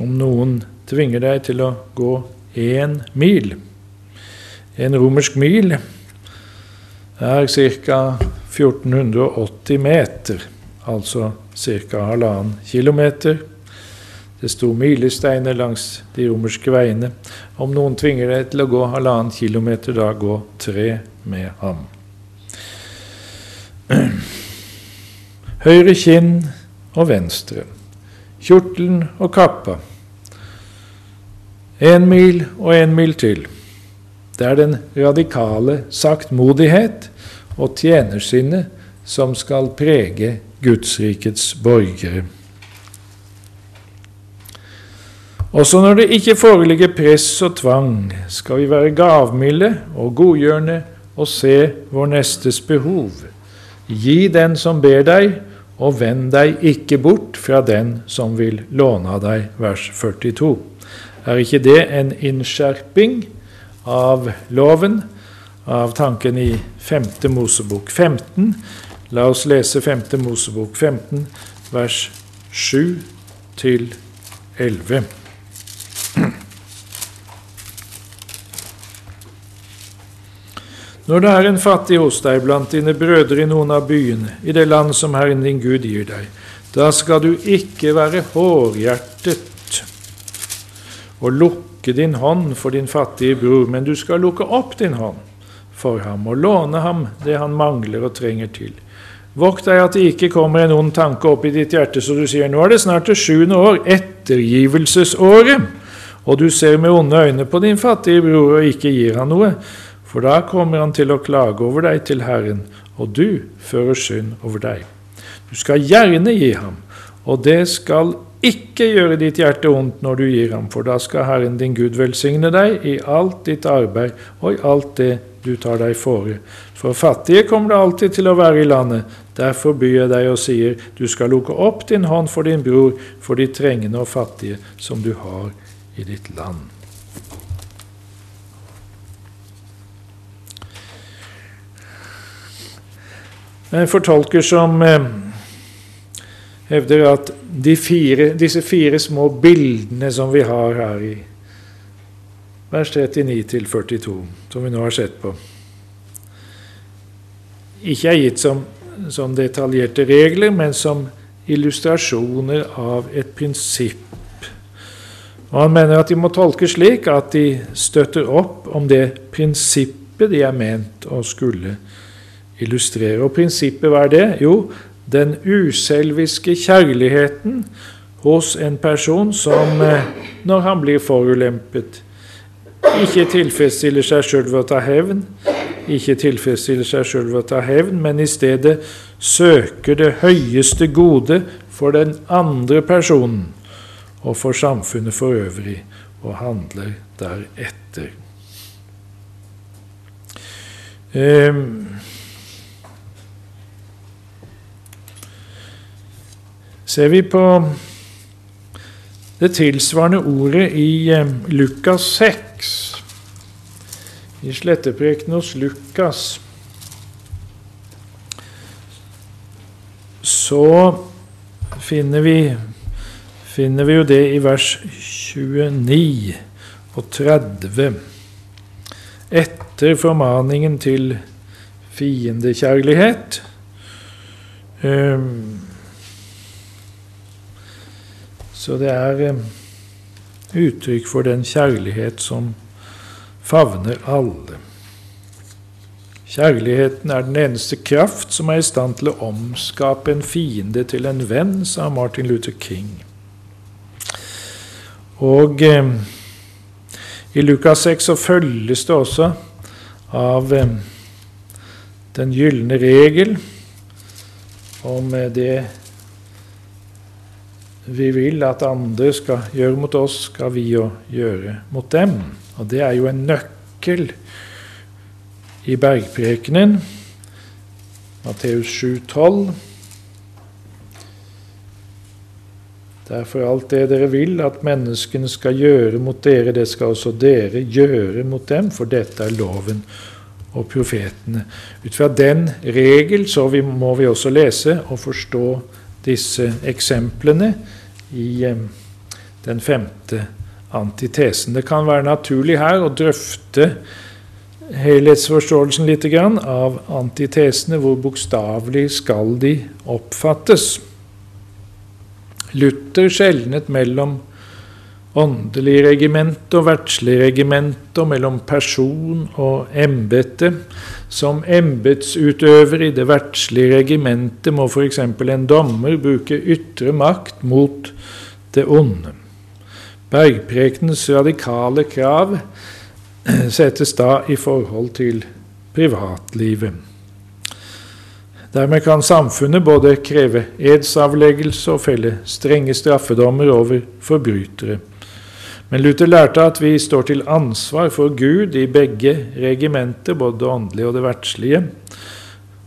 om noen tvinger deg til å gå én mil En romersk mil er ca. 1480 meter, altså ca. halvannen kilometer. Det sto milesteiner langs de romerske veiene. Om noen tvinger deg til å gå halvannen kilometer, da gå tre med ham. Høyre kinn og venstre. Kjortelen og kappa. Én mil og én mil til. Det er den radikale saktmodighet og tjenersinnet som skal prege Gudsrikets borgere. Også når det ikke foreligger press og tvang, skal vi være gavmilde og godgjørende og se vår nestes behov. Gi den som ber deg, og vend deg ikke bort fra den som vil låne av deg. Vers 42. Er ikke det en innskjerping av loven, av tanken i 5. Mosebok 15? La oss lese 5. Mosebok 15, vers 7 til 11. Når det er en fattig hos deg blant dine brødre i noen av byene, i det land som Herren din Gud gir deg, da skal du ikke være hårhjertet og lukke din hånd for din fattige bror, men du skal lukke opp din hånd for ham og låne ham det han mangler og trenger til. Vokt deg at det ikke kommer en ond tanke opp i ditt hjerte, så du sier nå er det snart det sjuende år, ettergivelsesåret, og du ser med onde øyne på din fattige bror og ikke gir han noe. For da kommer han til å klage over deg til Herren, og du fører synd over deg. Du skal gjerne gi ham, og det skal ikke gjøre ditt hjerte ondt når du gir ham, for da skal Herren din Gud velsigne deg i alt ditt arbeid og i alt det du tar deg fore. For fattige kommer det alltid til å være i landet. Derfor byr jeg deg og sier, du skal lukke opp din hånd for din bror, for de trengende og fattige som du har i ditt land. En fortolker som eh, hevder at fire, disse fire små bildene som vi har her i vers 39 42, som vi nå har sett på, ikke er gitt som, som detaljerte regler, men som illustrasjoner av et prinsipp. Og Han mener at de må tolkes slik at de støtter opp om det prinsippet de er ment å skulle illustrere. Og prinsippet, hva er det? Jo, den uselviske kjærligheten hos en person som, eh, når han blir forulempet, ikke tilfredsstiller seg sjøl ved å ta hevn, ikke tilfredsstiller seg sjøl ved å ta hevn, men i stedet søker det høyeste gode for den andre personen og for samfunnet for øvrig, og handler deretter. Um, Ser vi på det tilsvarende ordet i eh, Lukas 6, i sletteprekenen hos Lukas, så finner vi, finner vi jo det i vers 29 og 30. Etter formaningen til fiendekjærlighet. Um, så det er eh, uttrykk for den kjærlighet som favner alle. Kjærligheten er den eneste kraft som er i stand til å omskape en fiende til en venn, sa Martin Luther King. Og eh, i Lukas 6 så følges det også av eh, den gylne regel om eh, det vi vil at andre skal gjøre mot oss, skal vi jo gjøre mot dem. Og det er jo en nøkkel i bergprekenen, Matteus 7,12. Derfor alt det dere vil at menneskene skal gjøre mot dere, det skal også dere gjøre mot dem, for dette er loven og profetene. Ut fra den regel så vi, må vi også lese og forstå disse eksemplene i eh, den femte antitesen. Det kan være naturlig her å drøfte helhetsforståelsen litt av antitesene. Hvor bokstavelig skal de oppfattes? Luther skjelnet mellom åndelig regiment og verdslig regiment, og mellom person og embete. Som embetsutøver i det verdslige regimentet må f.eks. en dommer bruke ytre makt mot det onde. Bergprekenens radikale krav settes da i forhold til privatlivet. Dermed kan samfunnet både kreve edsavleggelse og felle strenge straffedommer over forbrytere. Men Luther lærte at vi står til ansvar for Gud i begge regimenter, både det åndelige og det verdslige,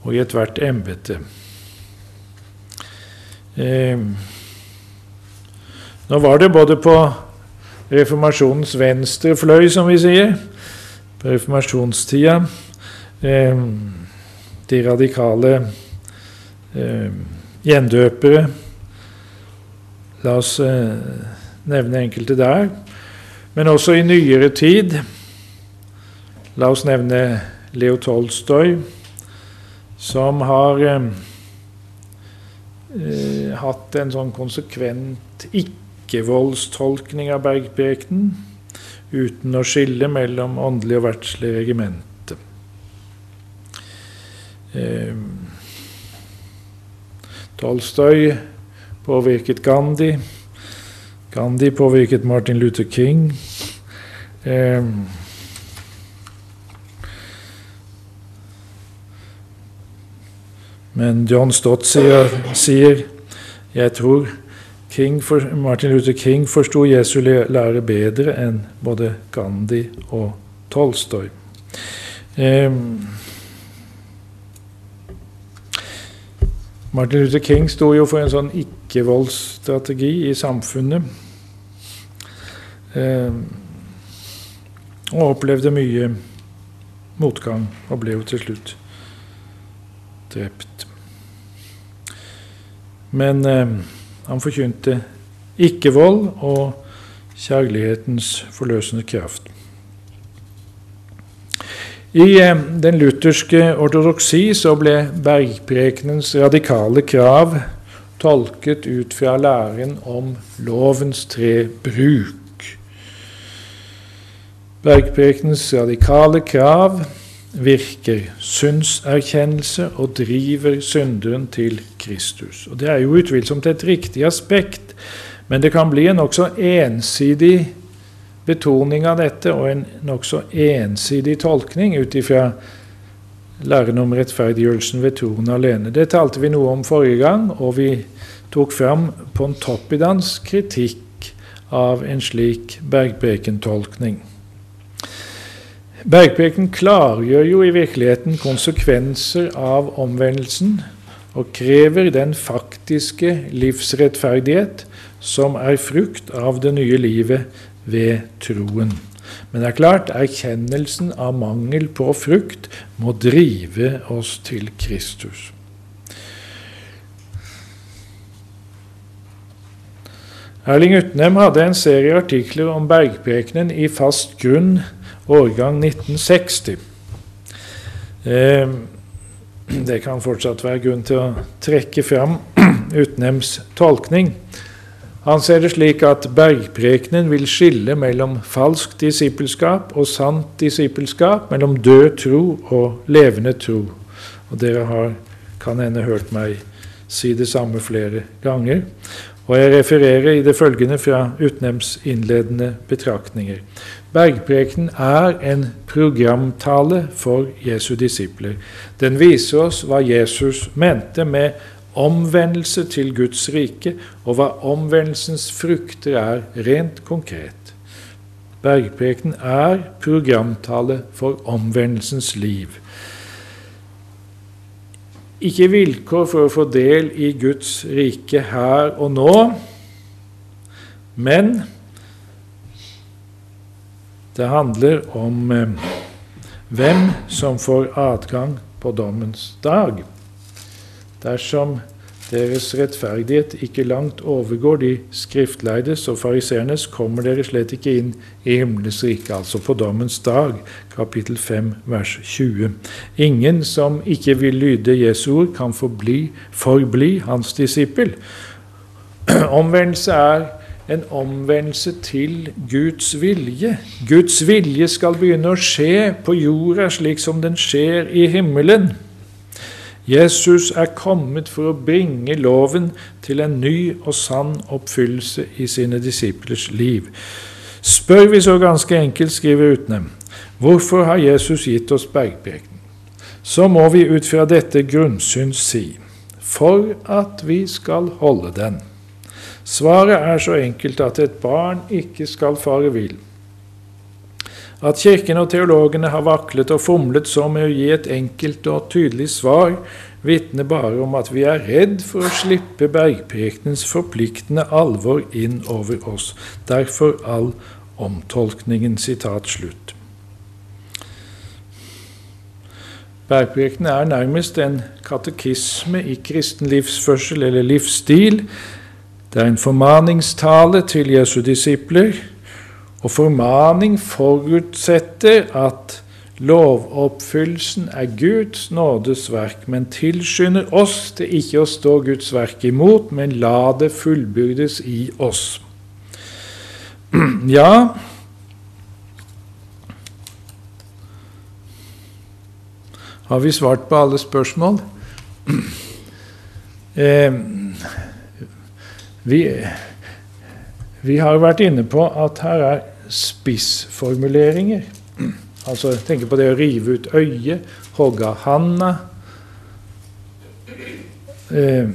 og i ethvert embete. Eh, nå var det både på reformasjonens venstre fløy, som vi sier, på reformasjonstida eh, De radikale eh, gjendøpere La oss eh, nevne enkelte der. Men også i nyere tid La oss nevne Leo Tolstoy, som har eh, eh hatt en sånn konsekvent ikke-voldstolkning av bergprekenen, uten å skille mellom åndelig og verdslig regimente. Eh, Tolstoy påvirket Gandhi. Gandhi påvirket Martin Luther King. Eh, men John Stott sier, sier jeg tror for, Martin Luther King forsto Jesu lære bedre enn både Gandhi og Tolstoy. Eh, Martin Luther King sto jo for en sånn ikke-voldsstrategi i samfunnet. Eh, og opplevde mye motgang, og ble jo til slutt drept. Men eh, han forkynte ikke-vold og kjærlighetens forløsende kraft. I eh, den lutherske ortodoksi så ble bergprekenens radikale krav tolket ut fra læren om lovens tre bruk. Bergprekenens radikale krav virker syndserkjennelse og driver synderen til Kristus. Og Det er jo utvilsomt et riktig aspekt, men det kan bli en nokså ensidig betoning av dette og en nokså ensidig tolkning ut ifra læren om rettferdiggjørelsen ved troen alene. Det talte vi noe om forrige gang, og vi tok fram Pontoppidans kritikk av en slik bergprekentolkning. Bergpreken klargjør jo i virkeligheten konsekvenser av omvendelsen og krever den faktiske livsrettferdighet som er frukt av det nye livet ved troen. Men det er klart, erkjennelsen av mangel på frukt må drive oss til Kristus. Erling Utnem hadde en serie artikler om bergprekenen i Fast grunn årgang 1960. Eh, det kan fortsatt være grunn til å trekke fram Utnems tolkning. Han ser det slik at bergprekenen vil skille mellom falskt disippelskap og sant disippelskap, mellom død tro og levende tro. Og dere har kan hende hørt meg si det samme flere ganger. Og jeg refererer i det følgende fra Utnems innledende betraktninger. Bergprekenen er en programtale for Jesu disipler. Den viser oss hva Jesus mente med omvendelse til Guds rike, og hva omvendelsens frukter er rent konkret. Bergprekenen er programtale for omvendelsens liv. Ikke vilkår for å få del i Guds rike her og nå, men det handler om eh, hvem som får adgang på dommens dag. Dersom deres rettferdighet ikke langt overgår de skriftleides og fariseernes, kommer dere slett ikke inn i himmelens rike, altså på dommens dag, kapittel 5, vers 20. Ingen som ikke vil lyde Jesu ord, kan forbli, forbli hans disippel. Omvendelse er en omvendelse til Guds vilje. Guds vilje skal begynne å skje på jorda slik som den skjer i himmelen. Jesus er kommet for å bringe loven til en ny og sann oppfyllelse i sine disiplers liv. Spør vi så ganske enkelt, skriver Utnem, hvorfor har Jesus gitt oss bergprekenen? Så må vi ut fra dette grunnsyn si for at vi skal holde den. Svaret er så enkelt at et barn ikke skal fare vill. At Kirken og teologene har vaklet og fomlet så med å gi et enkelt og tydelig svar, vitner bare om at vi er redd for å slippe bergprekenens forpliktende alvor inn over oss. Derfor all omtolkningen. Sitat slutt. Bergprekenen er nærmest en katekisme i kristen livsførsel eller livsstil. Det er en formaningstale til Jesu disipler og formaning forutsetter at lovoppfyllelsen er Guds nådes verk, men tilskynder oss til ikke å stå Guds verk imot, men la det fullbyrdes i oss. Ja, Har vi svart på alle spørsmål? Eh, vi, vi har vært inne på at her er spissformuleringer. Altså tenke på det å rive ut øyet, hogge av handa. Eh,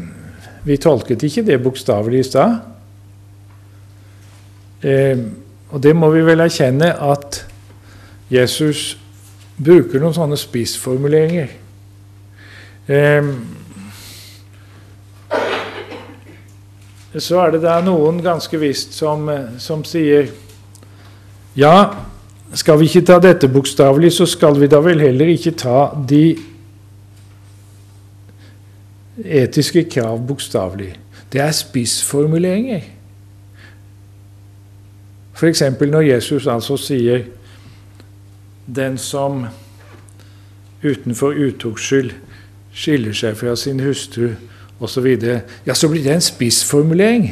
vi tolket ikke det bokstavelig i stad. Eh, og det må vi vel erkjenne at Jesus bruker noen sånne spissformuleringer. Eh, så er det der noen ganske visst som, som sier ja, skal vi ikke ta dette bokstavelig, så skal vi da vel heller ikke ta de etiske krav bokstavelig. Det er spissformuleringer. F.eks. når Jesus altså sier 'Den som utenfor utuktskyld skiller seg fra sin hustru' osv., ja, så blir det en spissformulering.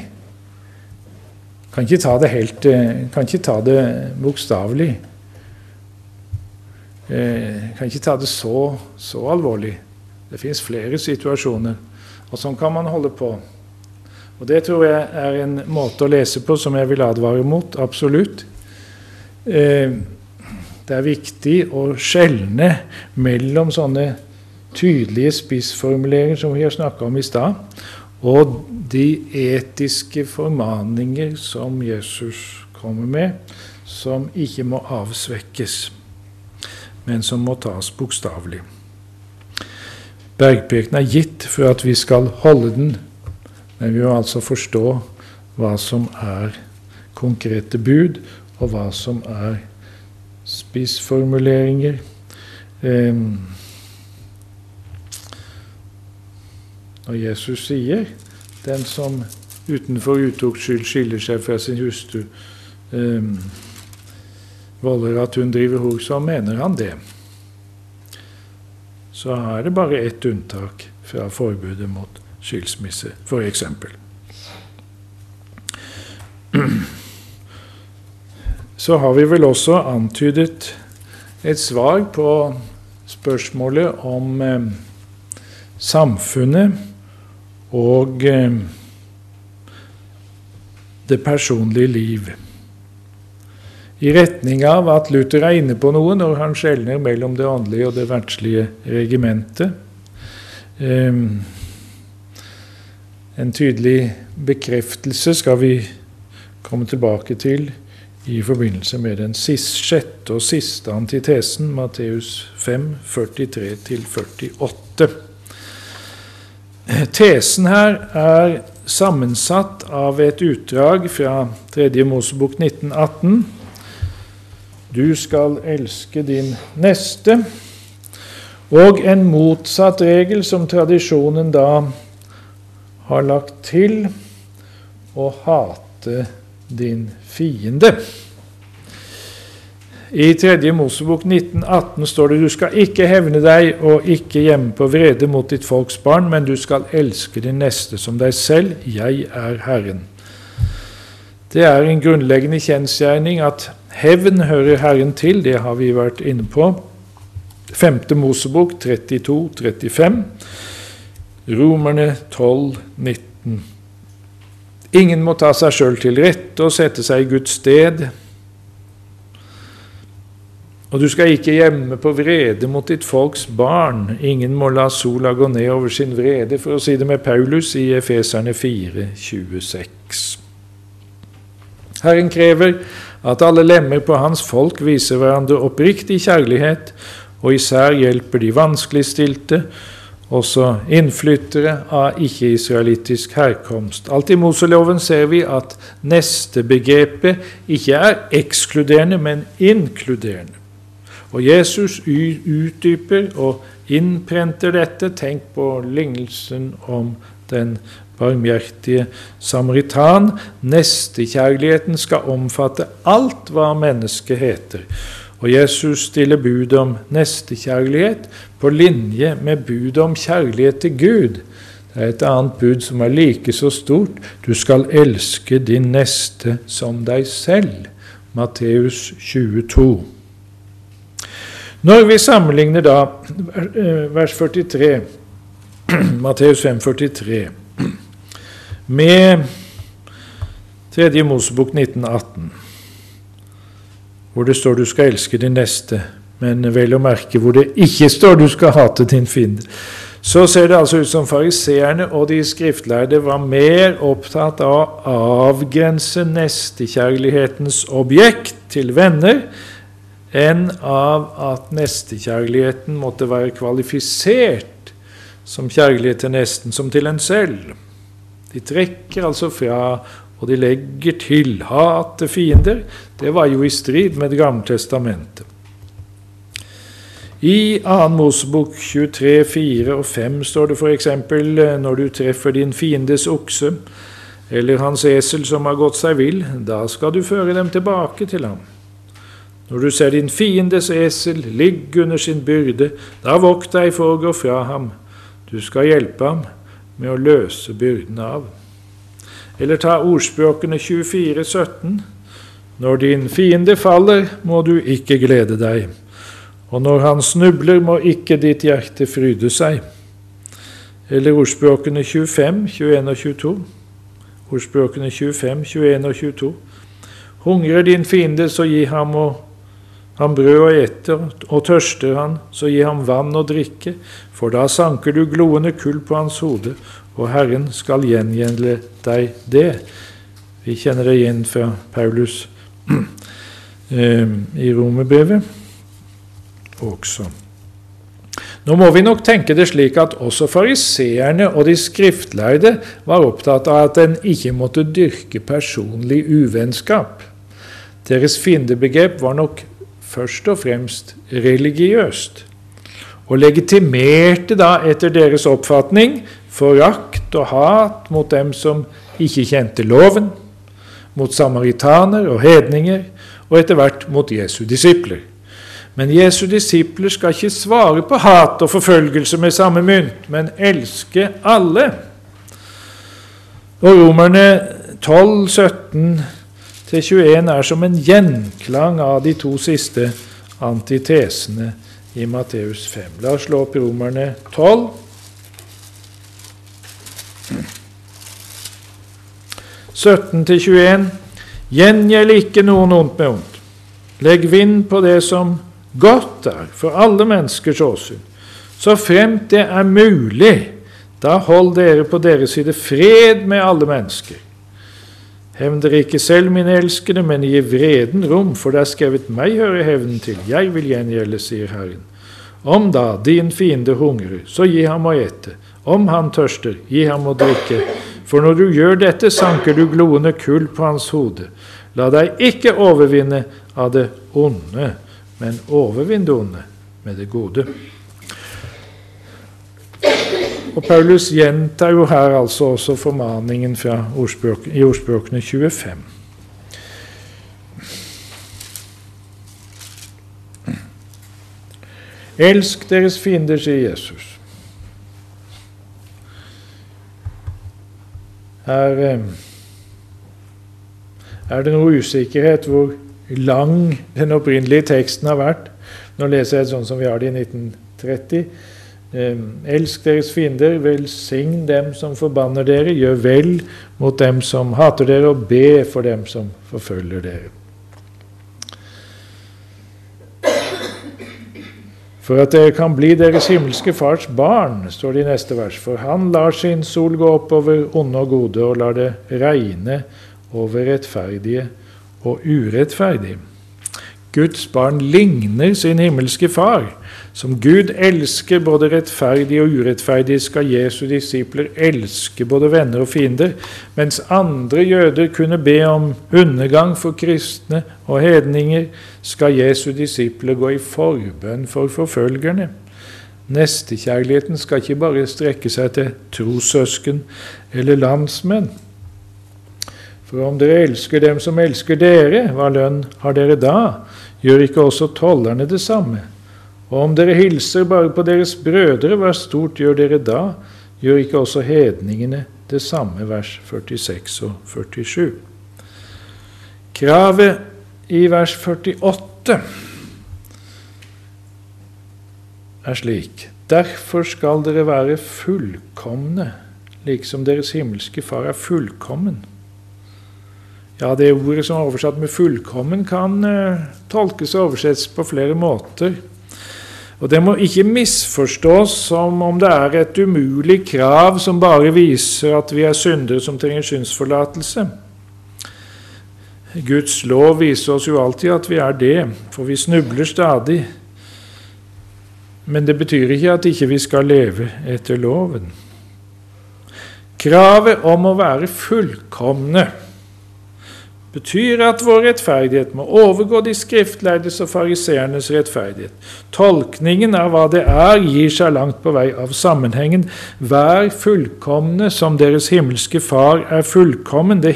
Kan ikke ta det helt eh, Kan ikke ta det bokstavelig. Eh, kan ikke ta det så, så alvorlig. Det fins flere situasjoner. Og sånn kan man holde på. Og Det tror jeg er en måte å lese på som jeg vil advare mot. Absolutt. Eh, det er viktig å skjelne mellom sånne tydelige spissformuleringer som vi har snakka om i stad, og de etiske formaninger som Jesus kommer med, som ikke må avsvekkes, men som må tas bokstavelig. Bergprekenen er gitt for at vi skal holde den, men vi må altså forstå hva som er konkrete bud, og hva som er spissformuleringer. Um, Når Jesus sier 'den som utenfor utuktskyld skiller seg fra sin hustru', um, volder at hun driver hor, så mener han det. Så er det bare ett unntak fra forbudet mot skilsmisse, f.eks. Så har vi vel også antydet et svar på spørsmålet om eh, samfunnet og eh, det personlige liv. I retning av at Luther er inne på noe når han skjelner mellom det åndelige og det verdslige regimentet. Um, en tydelig bekreftelse skal vi komme tilbake til i forbindelse med den siste, sjette og siste antitesen, Matteus 5, 43-48. Tesen her er sammensatt av et utdrag fra 3. Mosebok 1918. Du skal elske din neste. Og en motsatt regel som tradisjonen da har lagt til å hate din fiende. I 3. Mosebok 1918 står det du skal ikke hevne deg og ikke gjemme på vrede mot ditt folks barn, men du skal elske din neste som deg selv. Jeg er Herren. Det er en grunnleggende kjensgjerning at hevn hører Herren til. Det har vi vært inne på. 5. Mosebok 32-35. Romerne 12, 19. Ingen må ta seg sjøl til rette og sette seg i Guds sted. Og du skal ikke gjemme på vrede mot ditt folks barn. Ingen må la sola gå ned over sin vrede, for å si det med Paulus i Efeserne 4, 26. Herren krever at alle lemmer på hans folk viser hverandre oppriktig kjærlighet, og især hjelper de vanskeligstilte, også innflyttere av ikke-israelittisk herkomst. Alt i Moseloven ser vi at nestebegrepet ikke er ekskluderende, men inkluderende. Og Jesus utdyper og innprenter dette. Tenk på lignelsen om den barmhjertige samaritan. Nestekjærligheten skal omfatte alt hva mennesket heter. Og Jesus stiller bud om nestekjærlighet på linje med budet om kjærlighet til Gud. Det er et annet bud som er like så stort. Du skal elske din neste som deg selv. Matteus 22. Når vi sammenligner da eh, vers 43, Matteus 5, 43, med 3. Mosebok 1918, hvor det står du skal elske din neste, men vel å merke hvor det ikke står du skal hate din fiende, så ser det altså ut som fariseerne og de skriftlærde var mer opptatt av å avgrense nestekjærlighetens objekt til venner enn av at nestekjærligheten måtte være kvalifisert som kjærlighet til nesten som til en selv. De trekker altså fra, og de legger til hat til fiender. Det var jo i strid med Det gamle testamentet. I 2. Mosebok 23, 4 og 5 står det f.eks.: Når du treffer din fiendes okse eller hans esel som har gått seg vill, da skal du føre dem tilbake til ham. Når du ser din fiendes esel ligge under sin byrde, da vokt deg for å gå fra ham. Du skal hjelpe ham med å løse byrden av. Eller ta ordspråkene 24, 17. Når din fiende faller, må du ikke glede deg, og når han snubler, må ikke ditt hjerte fryde seg. Eller ordspråkene 25, 21 og 22. Ordspråkene 25, 21 og 22. Hungrer din fiende, så gi ham og han brød og eter, og tørster han, så gi ham vann og drikke, for da sanker du gloende kull på hans hode, og Herren skal gjengjelde deg det. Vi kjenner det igjen fra Paulus eh, i romerbrevet også. Nå må vi nok tenke det slik at også fariseerne og de skriftlærde var opptatt av at en ikke måtte dyrke personlig uvennskap. Deres fiendebegrep var nok først og fremst religiøst, og legitimerte da etter deres oppfatning forakt og hat mot dem som ikke kjente loven, mot samaritaner og hedninger, og etter hvert mot Jesu disipler. Men Jesu disipler skal ikke svare på hat og forfølgelse med samme mynt, men elske alle. Og Romerne 12, 17 til 21 er som en gjenklang av de to siste antitesene i Matteus 5. La oss slå opp Romerne 12. til 21. Gjengjeld ikke noen ondt med ondt. Legg vind på det som godt er for alle menneskers åsyn. Så fremt det er mulig, da hold dere på deres side fred med alle mennesker. Hevn dere ikke selv, mine elskede, men gi vreden rom, for det er skrevet meg hører hevnen til, jeg vil gjengjelde, sier Herren. Om da din fiende hungrer, så gi ham å ete. Om han tørster, gi ham å drikke. For når du gjør dette, sanker du gloende kull på hans hode. La deg ikke overvinne av det onde, men overvinn det onde med det gode. Og Paulus gjentar jo her altså også formaningen ordspråk, i ordspråkene 25. Elsk deres fiender, sier Jesus. Her eh, er det noe usikkerhet hvor lang den opprinnelige teksten har vært. Nå leser jeg sånn som vi har det i 1930. Elsk deres fiender, velsign dem som forbanner dere, gjør vel mot dem som hater dere, og be for dem som forfølger dere. For at dere kan bli deres himmelske Fars barn, står det i neste vers. For han lar sin sol gå opp over onde og gode, og lar det regne over rettferdige og urettferdige. Guds barn ligner sin himmelske Far. Som Gud elsker både rettferdige og urettferdige, skal Jesu disipler elske både venner og fiender, mens andre jøder kunne be om undergang for kristne og hedninger, skal Jesu disipler gå i forbønn for forfølgerne. Nestekjærligheten skal ikke bare strekke seg til trossøsken eller landsmenn. For om dere elsker dem som elsker dere, hva lønn har dere da? Gjør ikke også tollerne det samme? Og om dere hilser bare på deres brødre, hva stort gjør dere da? Gjør ikke også hedningene det samme, vers 46 og 47? Kravet i vers 48 er slik Derfor skal dere være fullkomne, liksom deres himmelske Far er fullkommen. Ja, Det ordet som er oversatt med 'fullkommen', kan uh, tolkes og oversettes på flere måter. Og Det må ikke misforstås som om det er et umulig krav som bare viser at vi er syndere som trenger syndsforlatelse. Guds lov viser oss jo alltid at vi er det, for vi snubler stadig. Men det betyr ikke at ikke vi skal leve etter loven. Kravet om å være fullkomne betyr at vår rettferdighet må overgå de skriftlærdes og fariseernes rettferdighet. Tolkningen av hva det er, gir seg langt på vei av sammenhengen. Vær fullkomne som deres himmelske Far er fullkommen. Det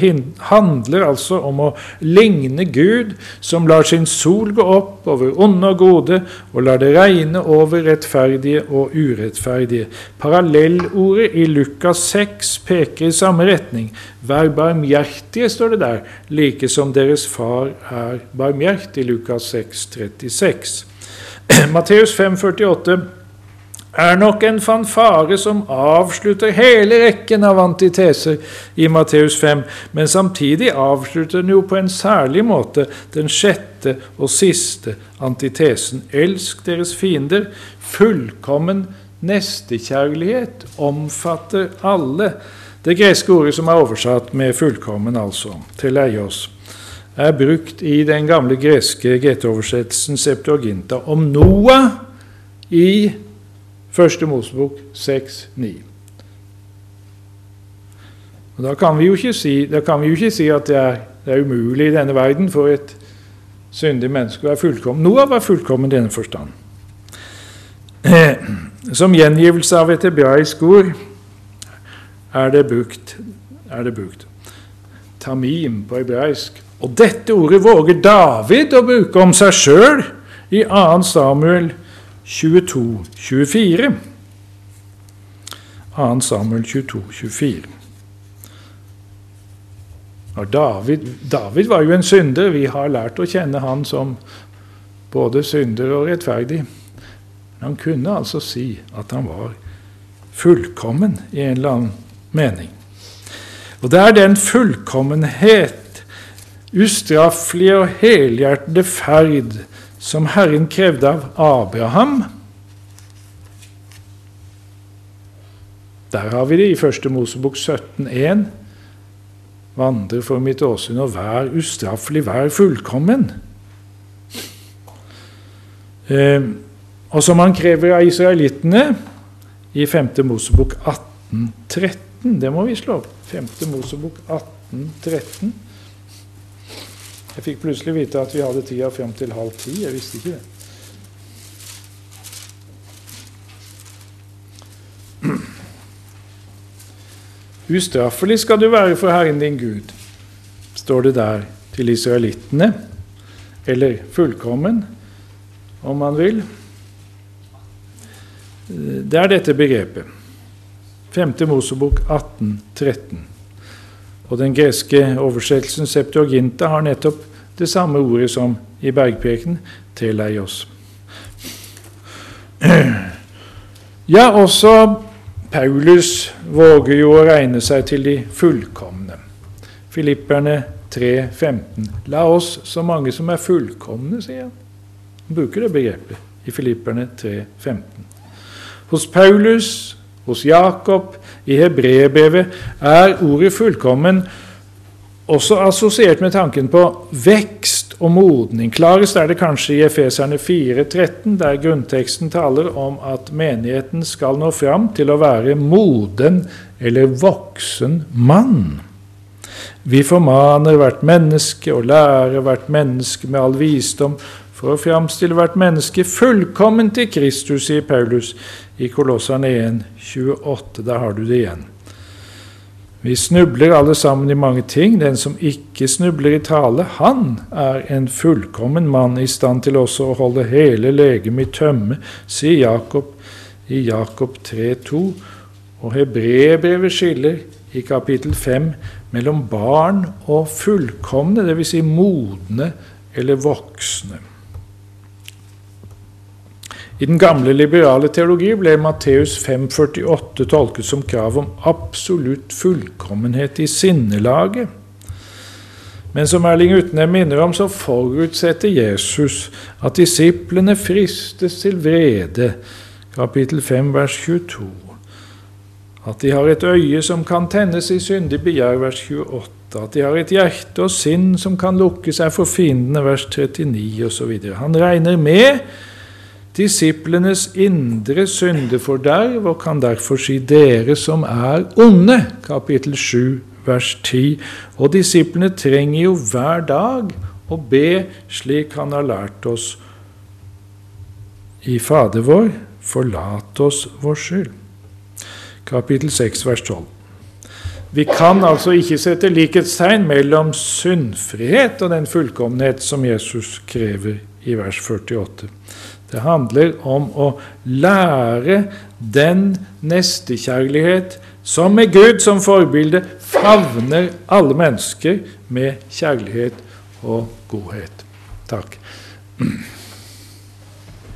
handler altså om å ligne Gud, som lar sin sol gå opp over onde og gode, og lar det regne over rettferdige og urettferdige. Parallellordet i Lukas 6 peker i samme retning. Vær barmhjertige, står det der, like som deres far er barmhjertig. Lukas 6, 36. Matteus 5, 48 er nok en fanfare som avslutter hele rekken av antiteser i Matteus 5, men samtidig avslutter den jo på en særlig måte den sjette og siste antitesen. Elsk deres fiender. Fullkommen nestekjærlighet omfatter alle. Det greske ordet som er oversatt med 'fullkommen', altså, til eios, er brukt i den gamle greske GT-oversettelsen Septuaginta om Noah i Første Mosebok 6,9. Og Da kan vi jo ikke si, jo ikke si at det er, det er, umulig i denne verden for et syndig menneske å være fullkommen. Noah var fullkommen i denne forstand. Som gjengivelse av et hebraisk ord er det brukt, er det brukt. Tamim på hebraisk. Og dette ordet våger David å bruke om seg sjøl i 2. Samuel 22, 24. 2. Samuel 22, 24. David, David var jo en synder. Vi har lært å kjenne han som både synder og rettferdig. Men han kunne altså si at han var fullkommen i en eller annen mening. Og det er den fullkommenhet, ustraffelige og helhjertede ferd som Herren krevde av Abraham. Der har vi det i Første Mosebok 17,1. Vandre for mitt åsyn og vær ustraffelig, vær fullkommen. Eh, og som han krever av israelittene i 5. Mosebok 18, 13, det må vi slå opp. 5. Mosebok 18, 13. Jeg fikk plutselig vite at vi hadde tida fram til halv ti. Jeg visste ikke det. Ustraffelig skal du være for Herren din Gud, står det der til israelittene. Eller fullkommen, om man vil. Det er dette begrepet. 5. Mosebok 18, 13. Og den greske oversettelsen Septuaginta har nettopp det samme ordet som i bergpreken, teleios. Ja, også Paulus våger jo å regne seg til de fullkomne. Filipperne 3,15. La oss så mange som er fullkomne, sier han. Han bruker det begrepet i Filipperne 3,15. Hos Paulus, hos Jakob, i hebreerbrevet er ordet 'fullkommen' også assosiert med tanken på vekst og modning. Klarest er det kanskje i Efeserne 4,13, der grunnteksten taler om at menigheten skal nå fram til å være moden eller voksen mann. Vi formaner hvert menneske og lærer hvert menneske med all visdom for å framstille hvert menneske fullkomment til Kristus, sier Paulus i Kolosserne 1, 28. Der har du det igjen. Vi snubler alle sammen i mange ting. Den som ikke snubler i tale, han er en fullkommen mann i stand til også å holde hele legemet i tømme, sier Jakob i Jakob 3,2. Og Hebreerbrevet skiller i kapittel 5 mellom barn og fullkomne, dvs. Si modne eller voksne. I den gamle liberale teologi ble Matteus 5,48 tolket som krav om absolutt fullkommenhet i sinnelaget. Men som Erling Utne minner om, så forutsetter Jesus at disiplene fristes til vrede, kapittel 5, vers 22. At de har et øye som kan tennes i syndig begjær, vers 28. At de har et hjerte og sinn som kan lukke seg for fiendene, vers 39 osv. Han regner med disiplenes indre syndeforderv, og kan derfor si dere som er onde, kapittel 7, vers 10. Og disiplene trenger jo hver dag å be slik han har lært oss i Fader vår, forlat oss vår skyld. Kapittel 6, vers 12. Vi kan altså ikke sette likhetstegn mellom syndfrihet og den fullkommenhet som Jesus krever i vers 48. Det handler om å lære den nestekjærlighet som med Gud som forbilde favner alle mennesker med kjærlighet og godhet. Takk.